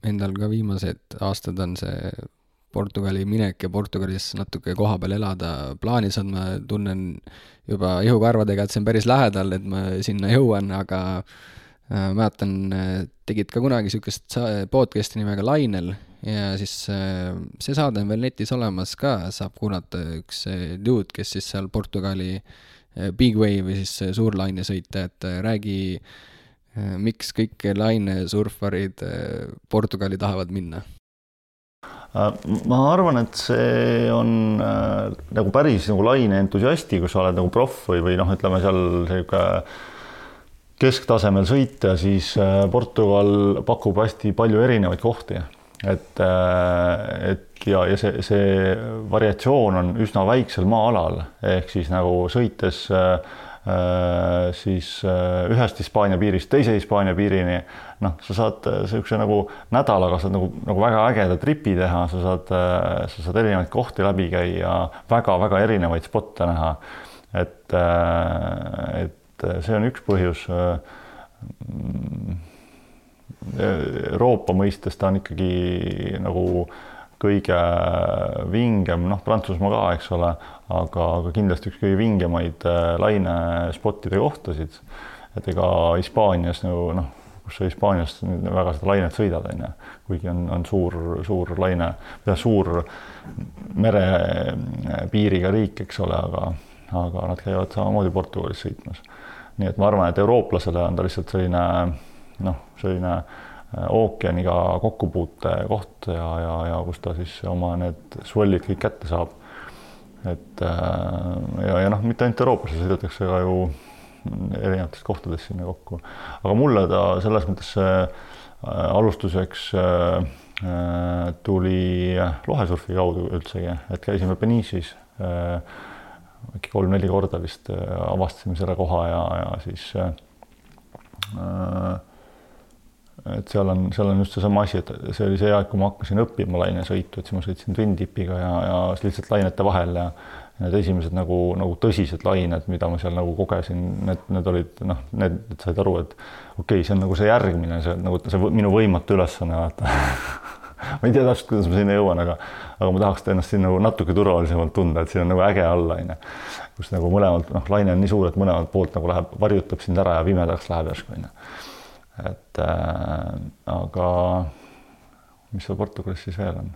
endal ka viimased aastad on see Portugali minek ja Portugalis natuke kohapeal elada plaanis on, ma tunnen juba ihukarvadega, et see on päris lähedal, et ma sinna jõuan, aga äh, mäletan, tegid ka kunagi niisugust podcast'i nimega Lainel ja siis see saade on veel netis olemas ka, saab kuulata üks dude, kes siis seal Portugali äh, big wave või siis äh, suurlainesõitja, et äh, räägi äh, miks kõik lainesurfarid äh, Portugali tahavad minna Äh, ma arvan, et see on äh, nagu päris nagu laine entusiasti, kui sa oled nagu proff või, või noh, ütleme seal sihuke kesktasemel sõitja, siis äh, Portugal pakub hästi palju erinevaid kohti. Et, et ja, ja see, see variatsioon on üsna väiksel maa-alal ehk siis nagu sõites äh, Äh, siis äh, ühest Hispaania piirist teise Hispaania piirini. noh, sa saad niisuguse nagu nädalaga saad nagu, nagu väga ägeda tripi teha, sa saad, äh, sa saad erinevaid kohti läbi käia väga,, väga-väga erinevaid spotte näha. et, et see on üks põhjus. Euroopa mõistes ta on ikkagi nagu kõige vingem, noh, Prantsusmaa ka, eks ole, aga, aga kindlasti üks kõige vingemaid äh, lainespottide kohtasid. et ega Hispaanias nagu noh, kus sa Hispaanias väga seda lainet sõidad, on ju, kuigi on, on suur, suur laine, suur merepiiriga riik, eks ole, aga, aga nad käivad samamoodi Portugalis sõitmas. nii et ma arvan, et eurooplasele on ta lihtsalt selline noh, selline äh, ookeaniga kokkupuute koht ja, ja, ja kus ta siis oma need swell'id kõik kätte saab. et ja, ja noh, mitte ainult eurooplasi sõidetakse ka ju erinevates kohtades sinna kokku, aga mulle ta selles mõttes alustuseks äh, Äh, tuli lohesurfi kaudu üldsegi, et käisime Benice'is äh, äkki kolm-neli korda vist äh, avastasime selle koha ja, ja siis et seal on, seal on just seesama asi, et see oli see aeg, kui ma hakkasin õppima lainesõitu, et siis ma sõitsin twin-tipiga ja, ja lihtsalt lainete vahel ja need esimesed nagu, nagu tõsised lained, mida ma seal nagu kogesin, need, need olid noh, need, need said aru, et okei okay,, see on nagu see järgmine, see nagu see minu võimatu ülesanne, vaata ma ei tea täpselt, kuidas ma sinna jõuan, aga, aga ma tahaks ennast siin nagu natuke turvalisemalt tunda, et siin on nagu äge all, onju. kus nagu mõlemalt, noh, laine on nii suur, et mõlemalt poolt nagu läheb, varjutab sind ära ja pimedaks läheb järsku, onju. Et äh, aga mis seal Portugalis siis veel on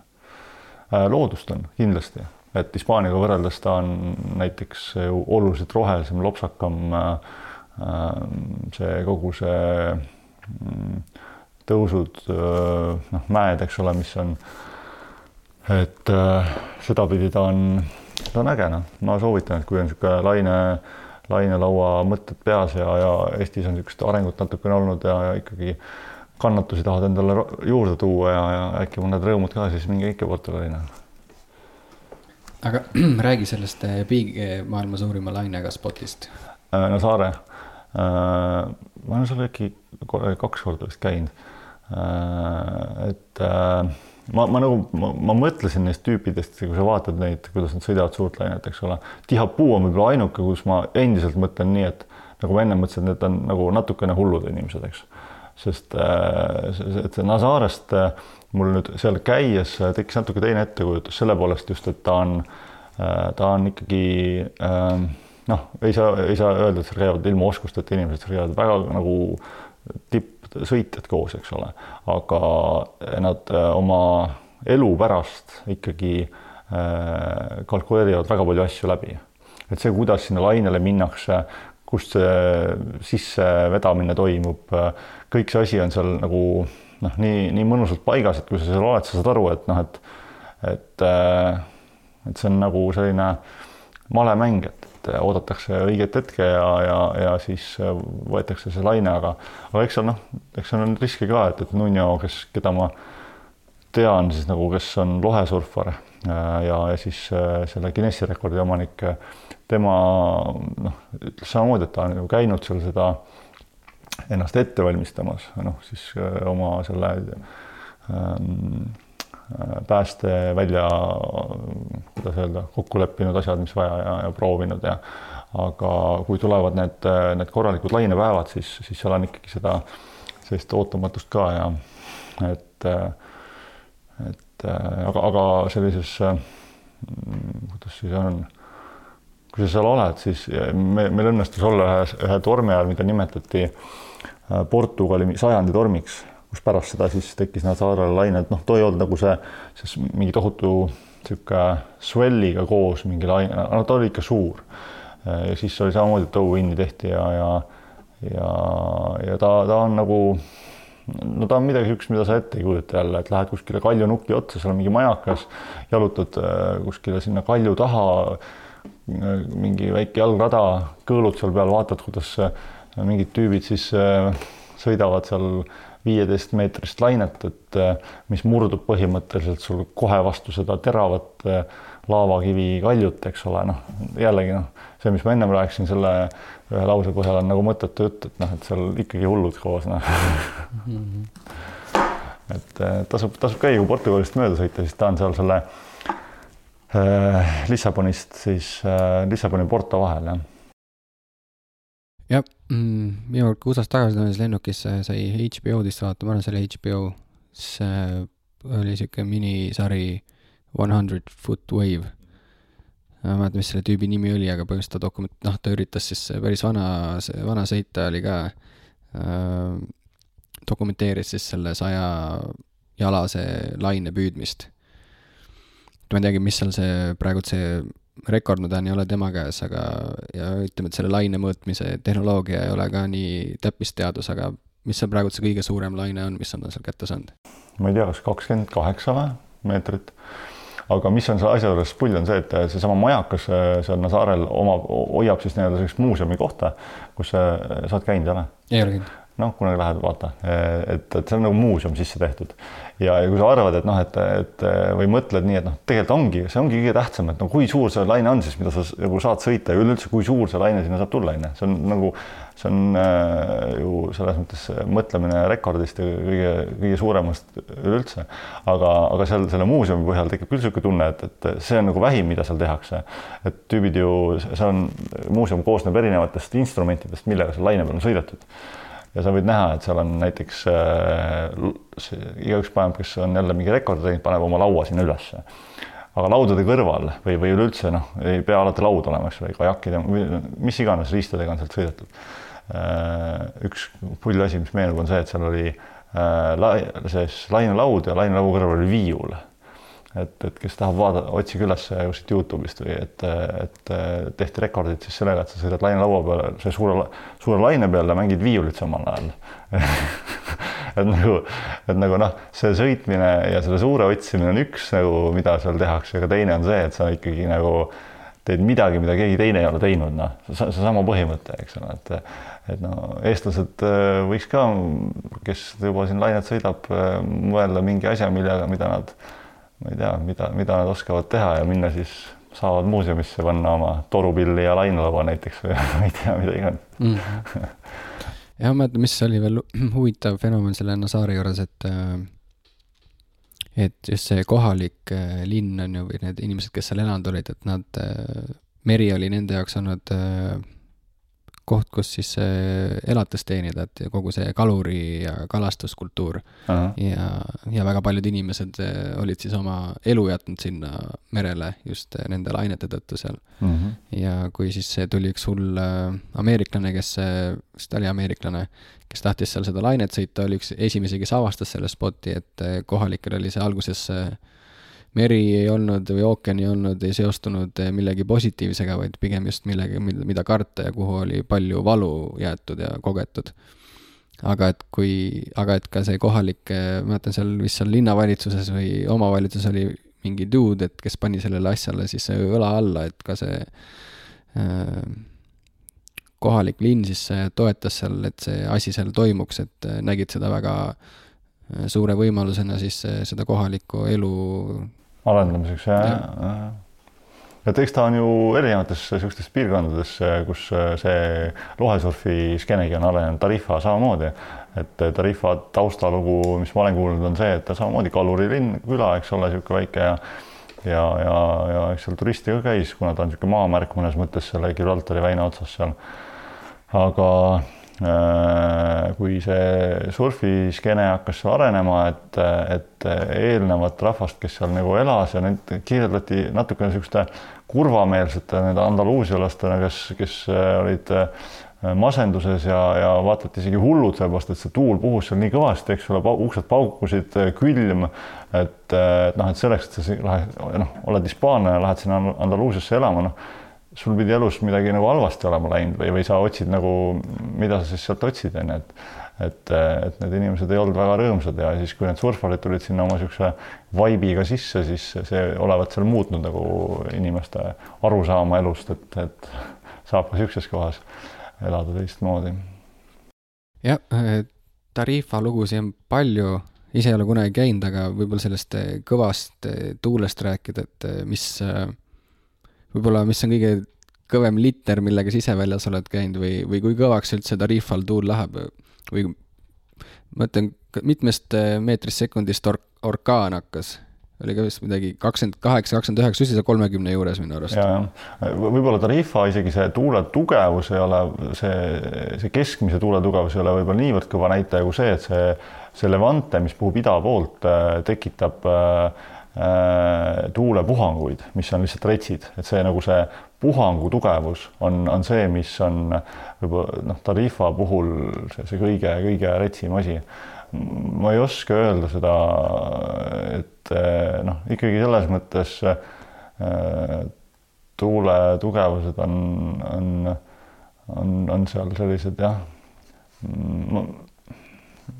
äh,? loodust on kindlasti, et Hispaaniaga võrreldes ta on näiteks oluliselt rohelisem, lopsakam äh,. see kogu see mm, tõusud, noh, mäed, eks ole, mis on, et sedapidi ta on, ta on äge, noh, ma soovitan, et kui on niisugune laine, lainelaua mõtted peas ja, ja Eestis on niisugust arengut natukene olnud ja, ja ikkagi kannatusi tahad endale juurde tuua ja, ja äkki mõned rõõmud ka, siis minge ikka Portugali, noh aga räägi sellest Big maailma suurima lainega spotist. no Saare. ma olen seal äkki kaks korda vist käinud Äh, et äh, ma, ma nagu, ma mõtlesin neist tüüpidest, kui sa vaatad neid, kuidas nad sõidavad suurt lainet, eks ole. Tihapuu on võib-olla ainuke, kus ma endiselt mõtlen nii, et nagu ma enne mõtlesin, et on nagu natukene hullud inimesed, eks. sest äh, et see Nazarest mul nüüd seal käies tekkis natuke teine ettekujutus selle poolest just, et ta on, ta on ikkagi noh, ei saa, ei saa öelda, et seal käivad ilma oskusteta inimesed, seal käivad väga nagu tippsõitjad koos, eks ole, aga nad äh, oma elu pärast ikkagi äh, kalkuleerivad väga palju asju läbi. et see, kuidas sinna lainele minnakse, kust see sissevedamine toimub, äh, kõik see asi on seal nagu noh, nii, nii mõnusalt paigas, et kui sa seal oled, sa saad aru, et noh, et et, et see on nagu selline malemäng, et et äh, oodatakse õiget hetke ja, ja, ja siis äh, võetakse see laine, aga, aga eks seal noh, eks seal on riske ka, et, et Nuno, kes, keda ma tean siis nagu, kes on lohesurfar äh, ja, ja siis selle Guinessi rekordi omanik, tema noh, ütles samamoodi, et ta on ju käinud seal seda ennast ette valmistamas, noh siis oma selle ähm, pääste välja, kuidas öelda, kokku leppinud asjad, mis vaja ja, ja proovinud ja aga kui tulevad need, need korralikud lainepäevad, siis, siis seal on ikkagi seda sellist ootamatust ka ja et, et aga, aga sellises, kuidas siis on, kui sa seal oled, siis me, meil õnnestus olla ühes, ühe tormi ajal, mida nimetati Portugali sajandi tormiks kus pärast seda siis tekkis nad saarele lained, noh, too ei olnud nagu see, see mingi tohutu niisugune swell'iga koos mingi laine, no ta oli ikka suur. ja siis oli samamoodi, et õuinni tehti ja, ja ja, ja ta, ta on nagu, no ta on midagi niisugust, mida sa ette ei kujuta jälle, et lähed kuskile kaljunuki otsa, seal on mingi majakas, jalutad äh, kuskile sinna kalju taha, äh, mingi väike jalgrada, kõõlud seal peal, vaatad, kuidas äh, mingid tüübid siis sõidavad seal viieteist meetrist lainet, et äh, mis murdub põhimõtteliselt sul kohe vastu seda teravat äh, laavakivi kaljut, eks ole, noh jällegi noh, see, mis ma ennem rääkisin, selle ühe lause põhjal on nagu mõttetu jutt, et noh, et seal ikkagi hullud koos, noh mm. -hmm. et äh, tasub, tasub käia, kui Portugalist mööda sõita, siis ta on seal selle äh, Lissabonist siis äh, Lissaboni Porto vahel, jah jah mm,, viimane kord, kui USA-st tagasi tulles lennukisse sai HBO-dist vaatama, ma arvan, see oli HBO, see oli sihuke minisari One Hundred Foot Wave. ma ei mäleta, mis selle tüübi nimi oli, aga põhimõtteliselt ta dokument-, noh, ta üritas siis päris vana, see vana sõita oli ka äh,, dokumenteeris siis selle saja jalase laine püüdmist. ma ei teagi, mis seal see praegult see rekordmudel ei ole tema käes, aga ja ütleme, et selle laine mõõtmise tehnoloogia ei ole ka nii täppisteadus, aga mis see praegu see kõige suurem laine on, mis on ta seal kätte saanud? ma ei tea, kas kakskümmend kaheksa või meetrit. aga mis on selle asja juures pull, on see, et seesama majakas seal saarel oma, hoiab siis nii-öelda sellist muuseumi kohta, kus sa, sa oled käinud, ei ole? ei ole käinud noh, kunagi lähed, vaata, et, et see on nagu muuseum sisse tehtud ja, ja kui sa arvad, et noh, et, et või mõtled nii, et noh, tegelikult ongi, see ongi kõige tähtsam, et no kui suur see laine on siis, mida sa nagu saad sõita ja üleüldse, kui suur see laine sinna saab tulla, on ju, see on nagu, see on äh, ju selles mõttes mõtlemine rekordist ja kõige, kõige suuremast üleüldse. aga, aga seal selle muuseumi põhjal tekib küll niisugune tunne, et, et see on nagu vähim, mida seal tehakse. et tüübid ju, see on, muuseum koosneb erinevatest instrumentidest, millega seal laine peal on sõidetud ja sa võid näha, et seal on näiteks äh, igaüks paneb, kes on jälle mingi rekordi teinud, paneb oma laua sinna ülesse. aga laudade kõrval või, või üleüldse noh, ei pea alati laud olema, eks ole, kajakid ja mis iganes riistadega on sealt sõidetud äh,. üks pull asi, mis meenub, on see, et seal oli äh, la, siis lainelaud ja lainelaua kõrval oli viiul et, et kes tahab vaadata, otsige üles kuskilt Youtube'ist või et, et tehti rekordid siis sellega, et sa sõidad lainelaua peale, see suure, suure laine peal ja mängid viiulit samal ajal. Et nagu, et nagu noh, see sõitmine ja selle suure otsimine on üks nagu, mida seal tehakse, aga teine on see, et sa ikkagi nagu teed midagi, mida keegi teine ei ole teinud, noh, seesama põhimõte, eks ole, et et no eestlased äh, võiks ka, kes juba siin lainet sõidab, äh, mõelda mingi asja, millega, mida nad ma ei tea, mida, mida nad oskavad teha ja minna siis saavad muuseumisse panna oma torupilli ja lainelaua näiteks või ma ei tea, mida iganes mm. jah, ma mäletan, mis oli veel huvitav fenomen selle Nazaari juures, et äh, et just see kohalik äh, linn on ju, või need inimesed, kes seal elanud olid, et nad, äh, meri oli nende jaoks olnud koht, kus siis elatist teenida, et kogu see kaluri ja kalastuskultuur ja, ja väga paljud inimesed eh, olid siis oma elu jätnud sinna merele just eh, nende lainete tõttu seal. Mhm. -huh. ja kui siis tuli üks hull eh, ameeriklane, kes, vist ta oli ameeriklane, kes tahtis seal seda lainet sõita, oli üks esimesi, kes avastas selle spoti, et kohalikel oli see alguses äh, meri ei olnud või ookean ei olnud, ei seostunud millegi positiivsega, vaid pigem just millegi, mida karta ja kuhu oli palju valu jäetud ja kogetud. aga et kui, aga et ka see kohalik, ma mäletan seal vist seal linnavalitsuses või omavalitsuses oli mingi dude, et kes pani sellele asjale siis õla alla, et ka see äh, kohalik linn siis toetas seal, et see asi seal toimuks, et nägid seda väga suure võimalusena siis seda kohalikku elu arendamiseks ja, ja., ja. et eks ta on ju erinevates niisugustes piirkondades, kus see lohesurfi skeenegi on arenenud, Tarifa samamoodi, et Tarifa taustalugu, mis ma olen kuulnud, on see, et ta samamoodi kalurilinn, küla, eks ole, niisugune väike ja ja, ja, ja eks seal turiste ka käis, kuna ta on niisugune maamärk mõnes mõttes selle Gibraltari väina otsas seal. aga Äh, kui see surfiskeene hakkas arenema, et, et eelnevat rahvast, kes seal nagu elas ja neid kirjeldati natukene niisuguste kurvameelsete nende andaluusialastena, kes, kes olid äh, masenduses ja, ja vaatati isegi hullud, sellepärast et see tuul puhus seal nii kõvasti, eks ole, uksed paukusid, külm, et, noh, et selleks, et sa noh, oled hispaanlane, lähed sinna Andaluusiasse elama, noh sul pidi elus midagi nagu halvasti olema läinud või, või sa otsid nagu, mida sa siis sealt otsid, on ju, et et, et need inimesed ei olnud väga rõõmsad ja siis, kui need surfarid tulid sinna oma niisuguse vaibiga sisse, siis see olevat seal muutnud nagu inimeste arusaama elust, et, et saab ka niisuguses kohas elada teistmoodi. jah, Tarifa lugusid on palju, ise ei ole kunagi käinud, aga võib-olla sellest kõvast tuulest rääkida, et mis võib-olla, mis on kõige kõvem liter, millega sa ise väljas oled käinud või, või kui kõvaks üldse tariifal tuul läheb või ma ütlen, mitmest eh, meetrist sekundist ork-, orkaan hakkas? oli ka vist midagi kakskümmend kaheksa, kakskümmend üheksa, üldse kolmekümne juures minu arust. võib-olla tariifa isegi see tuule tugevus ei ole, see, see keskmise tuule tugevus ei ole võib-olla niivõrd kõva näitaja kui see, et see, see levante, mis puhub ida poolt, eh, tekitab äh, Äh, tuulepuhanguid, mis on lihtsalt retsid, et see nagu see puhangu tugevus on, on see, mis on võib-olla noh, Tarifa puhul see, see kõige-kõige retsim asi. ma ei oska öelda seda, et noh, ikkagi selles mõttes äh, tuule tugevused on, on, on, on seal sellised jah,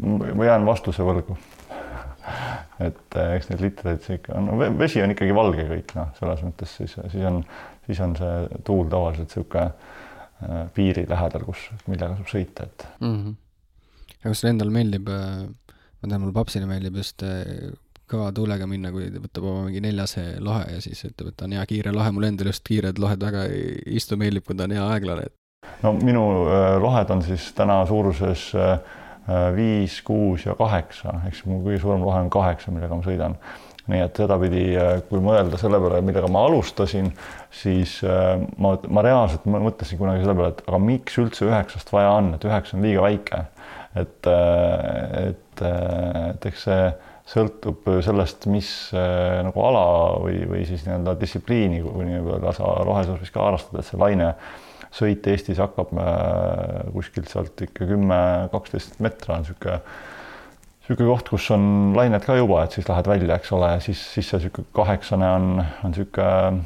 ma jään vastuse võlgu et eh, eks neid litreid see ikka on no,, vesi on ikkagi valge kõik noh, selles mõttes siis, siis on, siis on see tuul tavaliselt niisugune äh, piiri lähedal, kus, millega saab sõita, et mm. -hmm. aga kas sulle endale meeldib, äh, ma tean, mul papsile meeldib just äh, kõva tuulega minna, kui võtab oma mingi neljase lohe ja siis ütleb, et on hea kiire lohe, mulle endale just kiired lohed väga ei istu, meeldib, kui ta on hea aeglane. no minu lohed on siis täna suuruses viis, kuus ja kaheksa, eks mu kõige suurem lohe on kaheksa, millega ma sõidan nii et sedapidi, kui mõelda selle peale, millega ma alustasin, siis ma, ma reaalselt mõtlesin kunagi selle peale, et aga miks üldse üheksast vaja on, et üheksa on liiga väike. et, et, et eks see sõltub sellest, mis äh, nagu ala või, või siis nii-öelda distsipliini, kui nii-öelda sa rohesurfis ka harrastad, et see laine sõit Eestis hakkab äh, kuskilt sealt ikka kümme, kaksteist meetrit on niisugune, niisugune koht, kus on lained ka juba, et siis lähed välja, eks ole, siis, siis see niisugune kaheksane on, on niisugune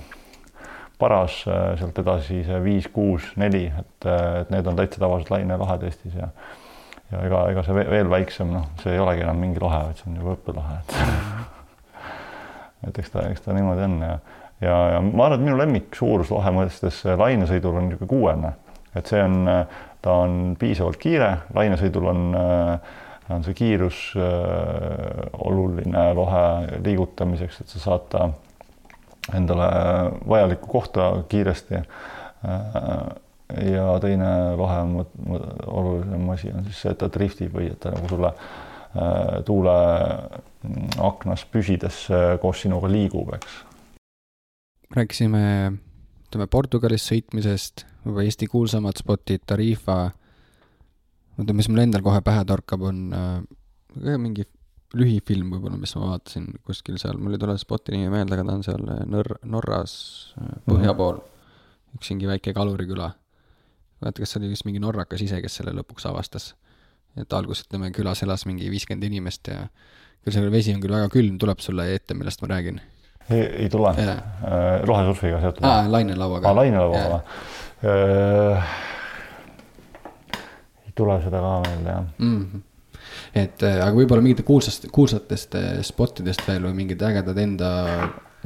paras, äh, sealt edasi see viis, kuus, neli, et, et need on täitsa tavalised lainelahed Eestis ja ja ega, ega see veel väiksem, noh, see ei olegi enam mingi lahe, vaid see on juba õppelahe, et et eks ta, eks ta niimoodi on ja, ja, ja ma arvan, et minu lemmik suuruslohe mõistes lainesõidul on niisugune kuuene, et see on, ta on piisavalt kiire, lainesõidul on, on see kiirus äh, oluline lohe liigutamiseks, et sa saad ta endale vajalikku kohta kiiresti äh, ja teine lohe olulisem asi on siis see, et ta driftib või et ta nagu sulle äh, tuule mm, aknas püsides äh, koos sinuga liigub, eks. Rääkisime, ütleme Portugalis sõitmisest, võib-olla Eesti kuulsamad spotid, Tarifa. oota, mis mul endal kohe pähe torkab, on äh, mingi lühifilm võib-olla, mis ma vaatasin kuskil seal, mul ei tule spoti nimi meelde, aga ta on seal Nor-, Norras põhja mhm. pool üks mingi väike kaluriküla vaata, kas see oli vist mingi norrakas ise, kes selle lõpuks avastas. et alguses, ütleme, külas elas mingi viiskümmend inimest ja küll see vesi on küll väga külm, tuleb sulle ette, millest ma räägin? Ei, ei tule yeah.. Äh, rohesurfiga seotud? aa, lainelauaga. aa, lainelauaga yeah.. ei tule seda ka meelde, jah mm. -hmm et äh, aga võib-olla mingite kuulsast, kuulsatest äh, spottidest veel või mingid ägedad enda.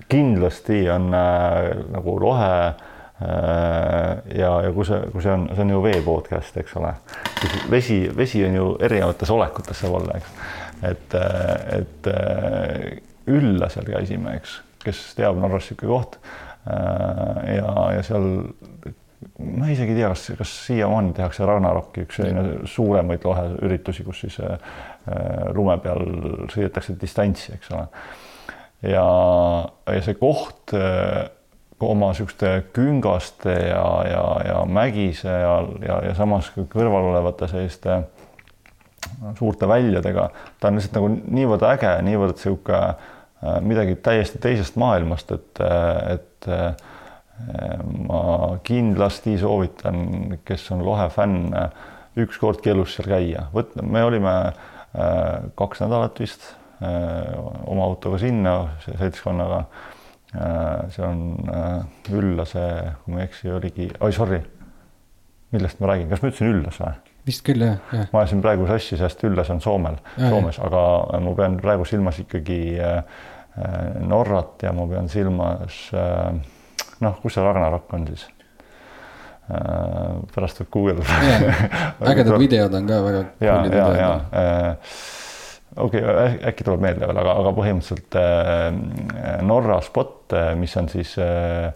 kindlasti on äh, nagu rohe äh, Äh, ja, ja kui see, kui see on, see on ju vee podcast, eks ole. vesi, vesi on ju erinevates olekutes saab olla, eks. et, et Üllasel käisime, eks, kes teab Norras niisugune koht. Äh, ja, ja seal ma isegi ei tea, kas, kas siiamaani tehakse Ragnarokki üks selline suuremaid loheüritusi, kus siis äh, lume peal sõidetakse distantsi, eks ole. ja, ja see koht äh, oma niisuguste küngaste ja, ja, ja mägise ja, ja, ja samas kõrval olevate selliste suurte väljadega, ta on lihtsalt nagu niivõrd äge, niivõrd niisugune äh, midagi täiesti teisest maailmast, et, et äh, ma kindlasti soovitan, kes on lohe fänn, ükskordki elus seal käia. vot me olime äh, kaks nädalat vist oma autoga sinna seltskonnaga Äh, see on äh, Üllase, kui ma ei eksi, oligi, oi sorry, millest ma räägin, kas ma ütlesin Üllas või? Vist küll jah, jah.. ma ajasin praegu sassi, sest Üllas on Soomel, Soomes, aga ma pean praegu silmas ikkagi äh, Norrat ja ma pean silmas noh, kus see Ragnarok on siis? pärast võib guugeldada. ägedad videod on ka väga. ja, ja, ja okei okay,, äkki tuleb meelde veel, aga, aga põhimõtteliselt äh, Norra spot, äh, mis on siis äh,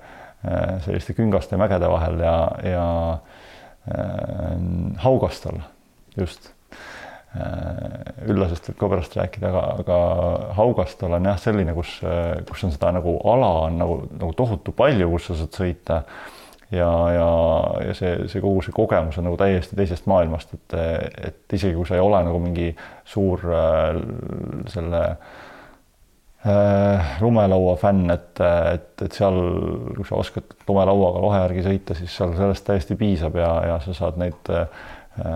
äh, selliste küngaste mägede vahel ja, ja äh, Haugastal just äh,. Üllasest võib ka pärast rääkida, aga, aga Haugastal on jah, selline, kus, kus on seda nagu ala on nagu, nagu tohutu palju, kus sa saad sõita ja, ja, ja see, see kogu see kogemus on nagu täiesti teisest maailmast, et, et isegi kui sa ei ole nagu mingi suur äh, selle äh, lumelaua fänn, et, et, et seal, kui sa oskad lumelauaga lohe järgi sõita, siis seal sellest täiesti piisab ja, ja sa saad neid äh,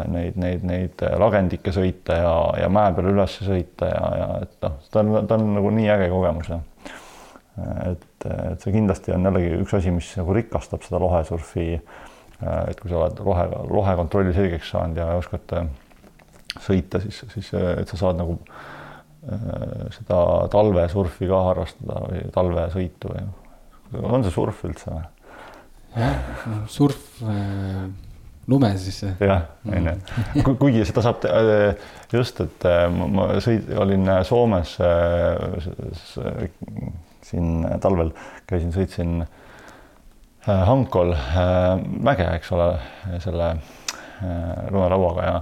neid, neid, neid lagendikke sõita ja, ja mäe peale üles sõita ja, ja et noh, ta on, ta on nagu nii äge kogemus ja et, et see kindlasti on jällegi üks asi, mis nagu rikastab seda lohesurfi. et kui sa oled lohega, lohekontrolli selgeks saanud ja oskad sõita, siis, siis et sa saad nagu seda talvesurfi ka harrastada või talvesõitu või on see surf üldse või? surf äh, lumes siis. jah, on ju, kuigi seda saab äh, just, et äh, ma sõid, olin Soomes äh, siin talvel, käisin, sõitsin Hankol mäge, eks ole, selle lumelauaga ja,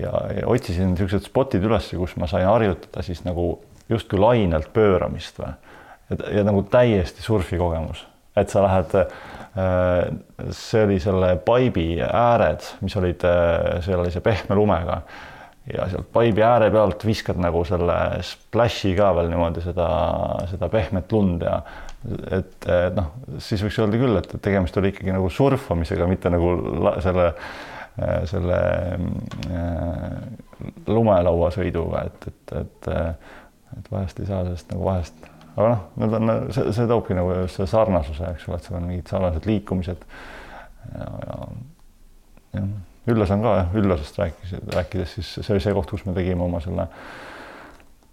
ja, ja otsisin niisugused spotid üles, kus ma sain harjutada siis nagu justkui lainelt pööramist või. ja, ja nagu täiesti surfi kogemus, et sa lähed Äh, see oli selle paibi ääred, mis olid äh, sellise pehme lumega ja sealt paibi ääre pealt viskad nagu selle splash'i ka veel niimoodi seda, seda pehmet lund ja et, et noh, siis võiks öelda küll, et tegemist oli ikkagi nagu surfamisega, mitte nagu selle, selle äh, lumelauasõiduga, et, et, et, et vahest ei saa sellest nagu vahest aga noh, need on, see, see toobki nagu just selle sarnasuse, eks ole, et sul on mingid sarnased liikumised. ja, ja jah, Üllas on ka jah, Üllasest rääkis, rääkides, siis see oli see koht, kus me tegime oma selle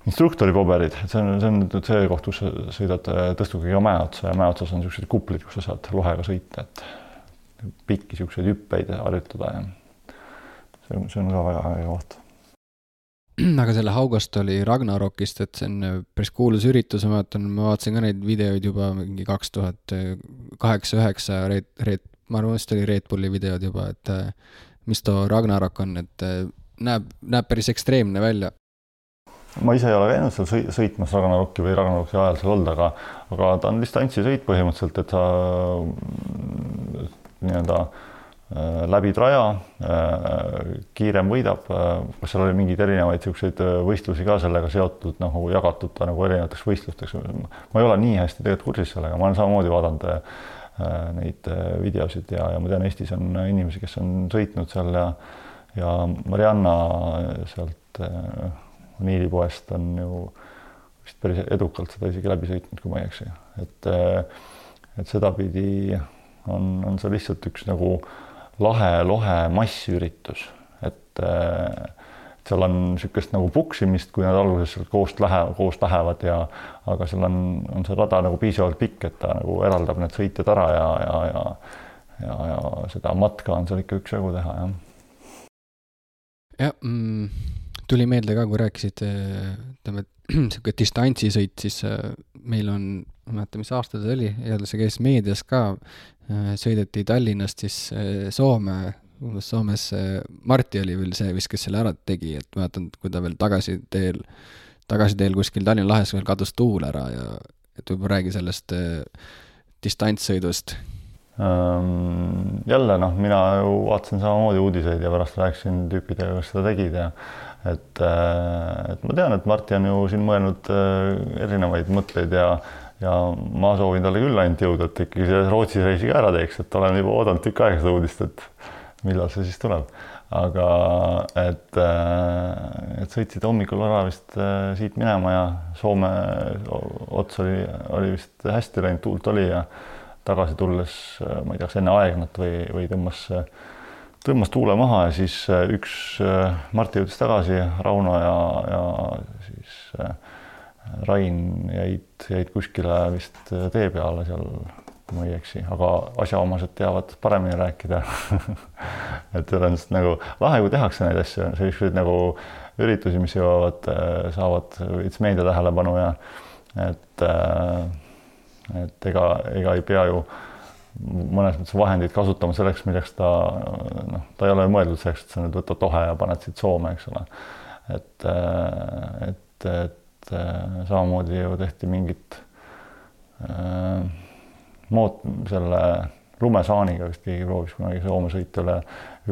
instruktori paberid, et see on, see on nüüd see koht, kus sa sõidad äh, tõstukiga mäe otsa ja mäe otsas on niisugused kuplid, kus sa saad lohega sõita, et pikki niisuguseid hüppeid harjutada ja see on, see on ka väga äge koht aga selle Haugost oli Ragnarokist, et see on äh, päris kuulus üritus, ma vaatan, ma vaatasin ka neid videoid juba mingi kaks tuhat kaheksa, üheksa, Red, Red, ma arvan, vist oli Red Bulli videod juba, et äh, mis too Ragnarok on, et äh, näeb, näeb päris ekstreemne välja. ma ise ei ole käinud seal sõi-, sõitmas Ragnaroki või Ragnaroki ajal seal olnud, aga, aga ta on distantsisõit põhimõtteliselt, et sa nii-öelda äh, Äh, läbi traja, äh, kiirem võidab, äh, kas seal oli mingeid erinevaid niisuguseid võistlusi ka sellega seotud nagu jagatud ta nagu erinevateks võistlusteks, ma ei ole nii hästi tegelikult kursis sellega, ma olen samamoodi vaadanud neid videosid ja, ja ma tean, Eestis on inimesi, kes on sõitnud seal ja ja Marianna sealt Niili poest on ju vist päris edukalt seda isegi läbi sõitnud, kui ma ei eksi, et et sedapidi on, on see lihtsalt üks nagu äh, lahe lohe massüritus, et seal on niisugust nagu puksimist, kui nad alguses koost lähevad, koos lähevad ja aga seal on, on see rada nagu piisavalt pikk, et ta nagu eraldab need sõitjad ära ja, ja, ja ja, ja seda matka on seal ikka üksjagu teha, jah. jah mm,, tuli meelde ka, kui rääkisid, ütleme, et niisugune distantsisõit, siis äh, meil on, ma ei mäleta, mis aasta see oli, jälle see käis meedias ka, Äh, sõideti Tallinnast siis äh, Soome, umbes Soomes Marti oli veel see vist, kes selle ära tegi, et mäletan, kui ta veel tagasiteel, tagasiteel kuskil Tallinna lahes veel kadus tuul ära ja et võib-olla räägi sellest distantssõidust ähm,. jälle noh, mina ju vaatasin samamoodi uudiseid ja pärast rääkisin tüüpidega, kes seda tegid ja et, et ma tean, et Marti on ju siin mõelnud erinevaid mõtteid ja ja ma soovin talle küll ainult jõudu, et ikkagi selle Rootsi reisi ka ära teeks, et olen juba oodanud tükk aega seda uudist, et millal see siis tuleb. aga et, äh, et sõitsid hommikul vara vist äh, siit minema ja Soome ots oli, oli vist hästi läinud, tuult oli ja tagasi tulles, äh, ma ei tea, kas enne aegnat või, või tõmbas, tõmbas tuule maha ja siis üks Martti jõudis tagasi, Rauno ja, ja siis äh, Rain jäid, jäid kuskile vist tee peale seal, kui ma ei eksi, aga asjaomased teavad paremini rääkida et tõenäoliselt nagu lahe, kui tehakse neid asju, selliseid nagu üritusi, mis jõuavad, saavad veits meedia tähelepanu ja et, et ega, ega ei pea ju mõnes mõttes vahendeid kasutama selleks, milleks ta noh, ta ei ole mõeldud selleks, et sa nüüd võtad tohe ja paned siit Soome, eks ole. et, et, et et äh, samamoodi ju tehti mingit äh, moot-, selle lumesaaniga vist keegi proovis kunagi Soome sõita üle,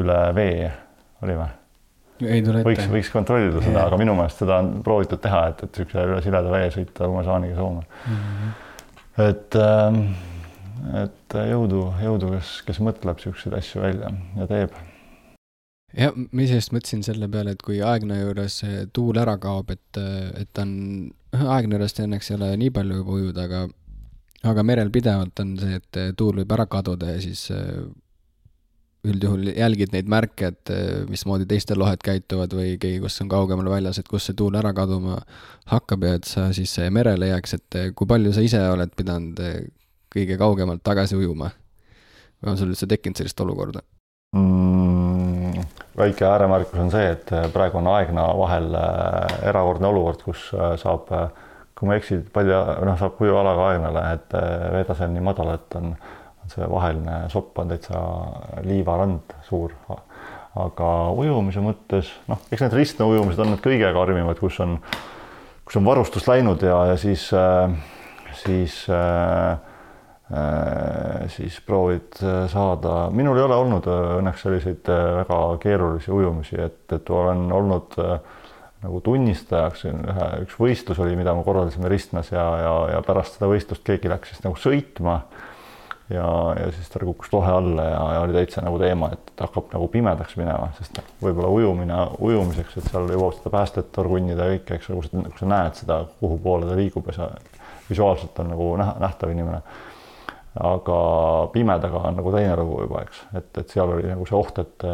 üle vee, oli või? ei tule ette. võiks, võiks kontrollida seda, aga minu meelest seda on proovitud teha, et, et niisuguse üle sileda vee sõita lumesaaniga Soome mm. -hmm. et äh, et jõudu, jõudu, kes, kes mõtleb niisuguseid asju välja ja teeb. Jah, ma iseenesest mõtlesin selle peale, et kui Aegna juures tuul ära kaob, et, et ta on, Aegna juurest õnneks ei ole nii palju juba ujuda, aga aga merel pidevalt on see, et tuul võib ära kaduda ja siis üldjuhul jälgid neid märke, et mismoodi teistel lohed käituvad või keegi, kus on kaugemal väljas, et kus see tuul ära kaduma hakkab ja et sa siis merele jääks, et kui palju sa ise oled pidanud kõige kaugemalt tagasi ujuma? või on sul üldse tekkinud sellist olukorda mm,? väike ääremärkus on see, et praegu on Aegna vahel äh, erakordne olukord, kus äh, saab, äh, kui ma ei eksi, palju, noh, saab kuivalaga Aegnale, et veetase on nii madal, et on, on see vaheline sopp on täitsa liivarand suur. aga ujumise mõttes, noh, eks need ristnõujumised on need kõige karmimad, kus on, kus on varustus läinud ja, ja siis, siis äh, Äh, siis proovid äh, saada, minul ei ole olnud äh, õnneks selliseid väga keerulisi ujumisi, et, et olen olnud nagu tunnistajaks, ühe, üks võistlus oli, mida me korraldasime Ristnas ja, ja, ja pärast seda võistlust keegi läks siis nagu sõitma. ja, ja siis ta kukkus lohe alla ja, ja oli täitsa nagu teema, et hakkab nagu pimedaks minema, sest võib-olla ujumine ujumiseks, et seal jõuab seda päästet torgunnida ja kõike, eks ole, kui sa näed seda, kuhu poole ta liigub ja sa visuaalselt on nagu näha, nähtav inimene aga pimedaga on nagu teine lugu juba, eks, et, et seal oli nagu see oht, et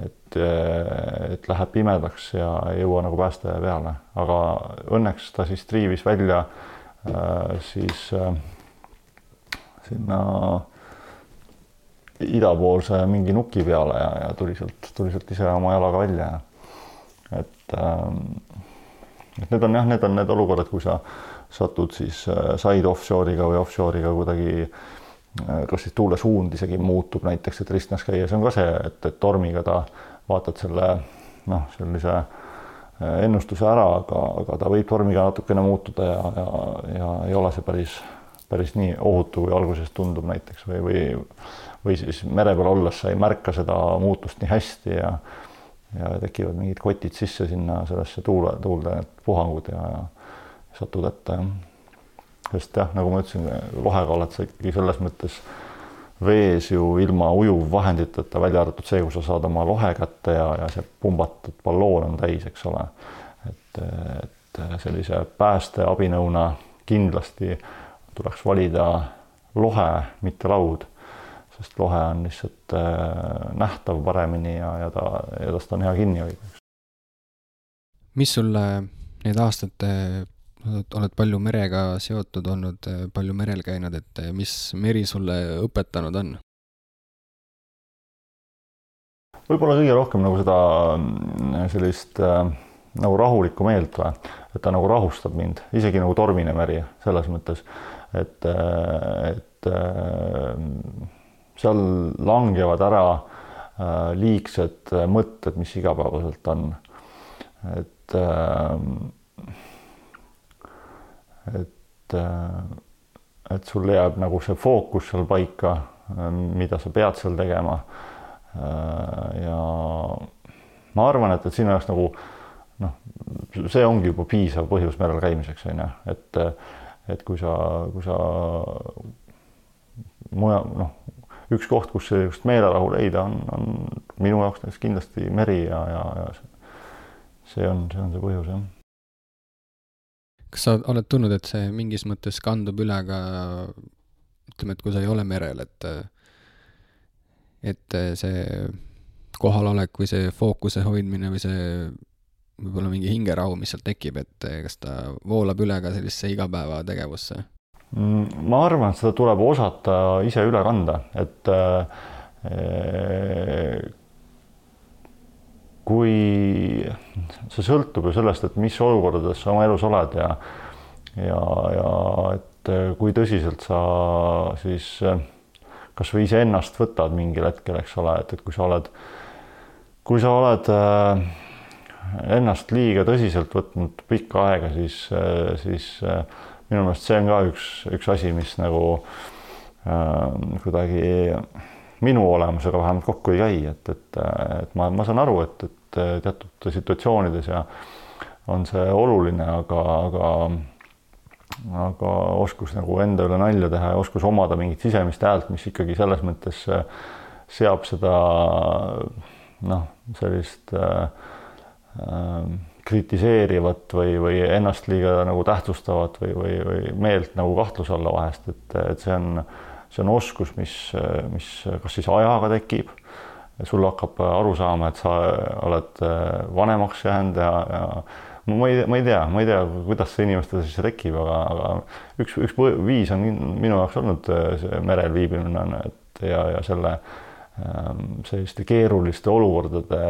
et, et läheb pimedaks ja ei jõua nagu pääste peale, aga õnneks ta siis triivis välja äh, siis äh, sinna idapoolse mingi nuki peale ja, ja tuli sealt, tuli sealt ise oma jalaga välja. et ähm,, et need on jah, need on need olukorrad, kui sa äh, satud siis äh, side offshore'iga või offshore'iga kuidagi äh, kas siis tuule suund isegi muutub näiteks, et ristnas käia, see on ka see, et, et tormiga ta vaatad selle noh, sellise äh, ennustuse ära, aga, aga ta võib tormiga natukene muutuda ja, ja, ja ei ole see päris, päris nii ohutu, kui alguses tundub näiteks või, või või siis mere peal olles sa ei märka seda muutust nii hästi ja ja tekivad mingid kotid sisse sinna sellesse tuule, tuulde, puhangud ja, ja satud ette jah. sest jah, nagu ma ütlesin, lohega oled sa ikkagi selles mõttes vees ju ilma ujuvvahenditeta, välja arvatud see, kui sa saad oma lohe kätte ja, ja see pumbatud balloon on täis, eks ole. et, et sellise päästeabinõuna kindlasti tuleks valida lohe, mitte laud, sest lohe on lihtsalt äh, nähtav paremini ja, ja ta, ja tast on hea kinni hoida. mis sulle need aastate oled palju merega seotud olnud, palju merel käinud, et mis meri sulle õpetanud on? võib-olla kõige rohkem nagu seda mm, sellist äh, nagu rahulikku meelt või, et ta nagu rahustab mind, isegi nagu tormine meri selles mõttes, et, äh, et äh, seal langevad ära liigsed mõtted, mis igapäevaselt on. et et, äh, et sul jääb nagu see fookus seal paika, mida sa pead seal tegema. Äh, ja ma arvan, et, et sinu jaoks nagu noh, see ongi juba piisav põhjus merel käimiseks, on ju, et, et kui sa, kui sa mujal, noh, üks koht, kus sellist meelerahu leida on, on minu jaoks näiteks kindlasti meri ja, ja, ja see on, see on see põhjus, jah kas sa oled tundnud, et see mingis mõttes kandub üle ka ütleme, et kui sa ei ole merel, et et see kohalolek või see fookuse hoidmine või see võib-olla mingi hingerahu, mis sealt tekib, et kas ta voolab üle ka sellisesse igapäevategevusse? Mm, ma arvan, et seda tuleb osata ise üle kanda, et kui see sõltub ju sellest, et mis olukordades sa oma elus oled ja ja, ja et äh, kui tõsiselt sa siis äh, kasvõi iseennast võtad mingil hetkel, eks ole, et, et kui sa oled, kui sa oled äh, ennast liiga tõsiselt võtnud pikka aega, siis, siis minu meelest see on ka üks, üks asi, mis nagu äh, kuidagi minu olemusega vähemalt kokku ei käi, et, et, et ma, ma saan aru, et, et teatud situatsioonides ja on see oluline, aga, aga aga oskus nagu enda üle nalja teha ja oskus omada mingit sisemist häält, mis ikkagi selles mõttes seab seda noh, sellist äh, ähm, kritiseerivat või, või ennast liiga nagu tähtsustavat või, või, või meelt nagu kahtluse alla vahest, et, et see on, see on oskus, mis, mis kas siis ajaga tekib, sul hakkab aru saama, et sa oled vanemaks jäänud ja, ja ma ei, ma ei tea, ma ei tea, kuidas see inimestel siis tekib, aga, aga üks, üks viis on minu jaoks olnud see merel viibimine et ja, ja selle ähm, selliste keeruliste olukordade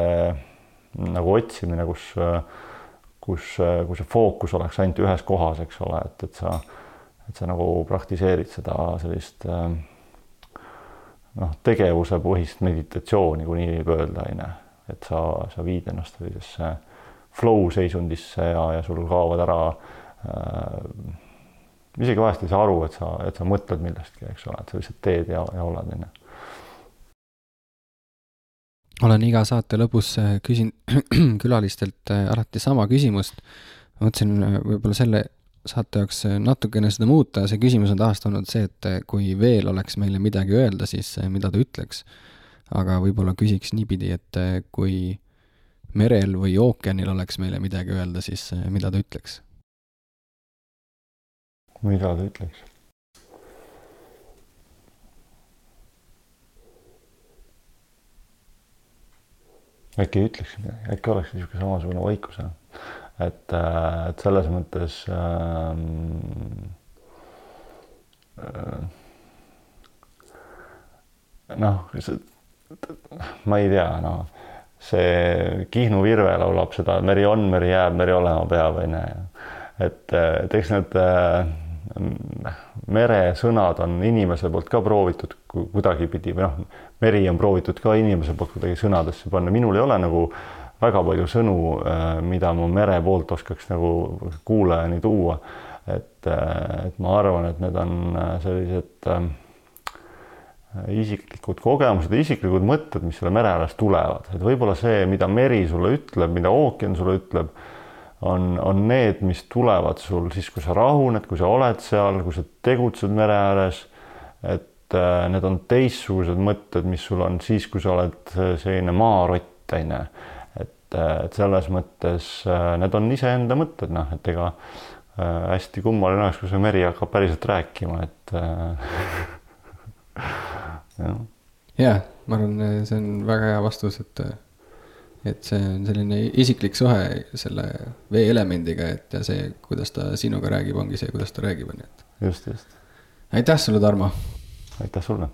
nagu otsimine, kus, kus, kus see fookus oleks ainult ühes kohas, eks ole, et, et sa, et sa nagu praktiseerid seda sellist ähm, noh, tegevusepõhist meditatsiooni, kui nii võib öelda, on ju, et sa, sa viid ennast sellisesse flow seisundisse ja, ja sul kaovad ära äh,. isegi vahest ei saa aru, et sa, et sa mõtled millestki, eks ole, et sa lihtsalt teed ja, ja oled, on ju olen iga saate lõpus äh, küsin külalistelt äh, alati sama küsimust. mõtlesin äh, võib-olla selle saate jaoks natukene seda muuta, see küsimus on taas olnud see, et kui veel oleks meile midagi öelda, siis mida ta ütleks. aga võib-olla küsiks niipidi, et kui merel või ookeanil oleks meile midagi öelda, siis mida ta ütleks? mida ta ütleks? äkki ei ütleks midagi, äkki oleks niisugune samasugune vaikus, et, äh, et selles mõttes ähm, äh, noh, ma ei tea, noh, see Kihnu Virve laulab seda Meri on, meri jääb, meri olema peab, onju. et, et eks need äh, meresõnad on inimese poolt ka proovitud kuidagipidi või noh, meri on proovitud ka inimese poolt kuidagi sõnadesse panna, minul ei ole nagu väga palju sõnu, äh, mida ma mere poolt oskaks nagu kuulajani tuua. et, äh, et ma arvan, et need on äh, sellised isiklikud kogemused isiklikud mõtted, mis selle mere ääres tulevad, et võib-olla see, mida meri sulle ütleb, mida ookean sulle ütleb on, on need, mis tulevad sul siis, kui sa rahuned, kui sa oled seal, kui sa tegutsed mere ääres. et need on teistsugused mõtted, mis sul on siis, kui sa oled selline maarott, on ju. Et, selles mõttes äh, need on iseenda mõtted, noh, et ega äh, hästi kummaline oleks, kui see meri hakkab päriselt rääkima, et äh, jah. jah, ma arvan, see on väga hea vastus, et et see on selline isiklik suhe selle veeelemendiga, et ja see, kuidas ta sinuga räägib, ongi see, kuidas ta räägib, on ju, et. just, just. aitäh sulle, Tarmo. aitäh sulle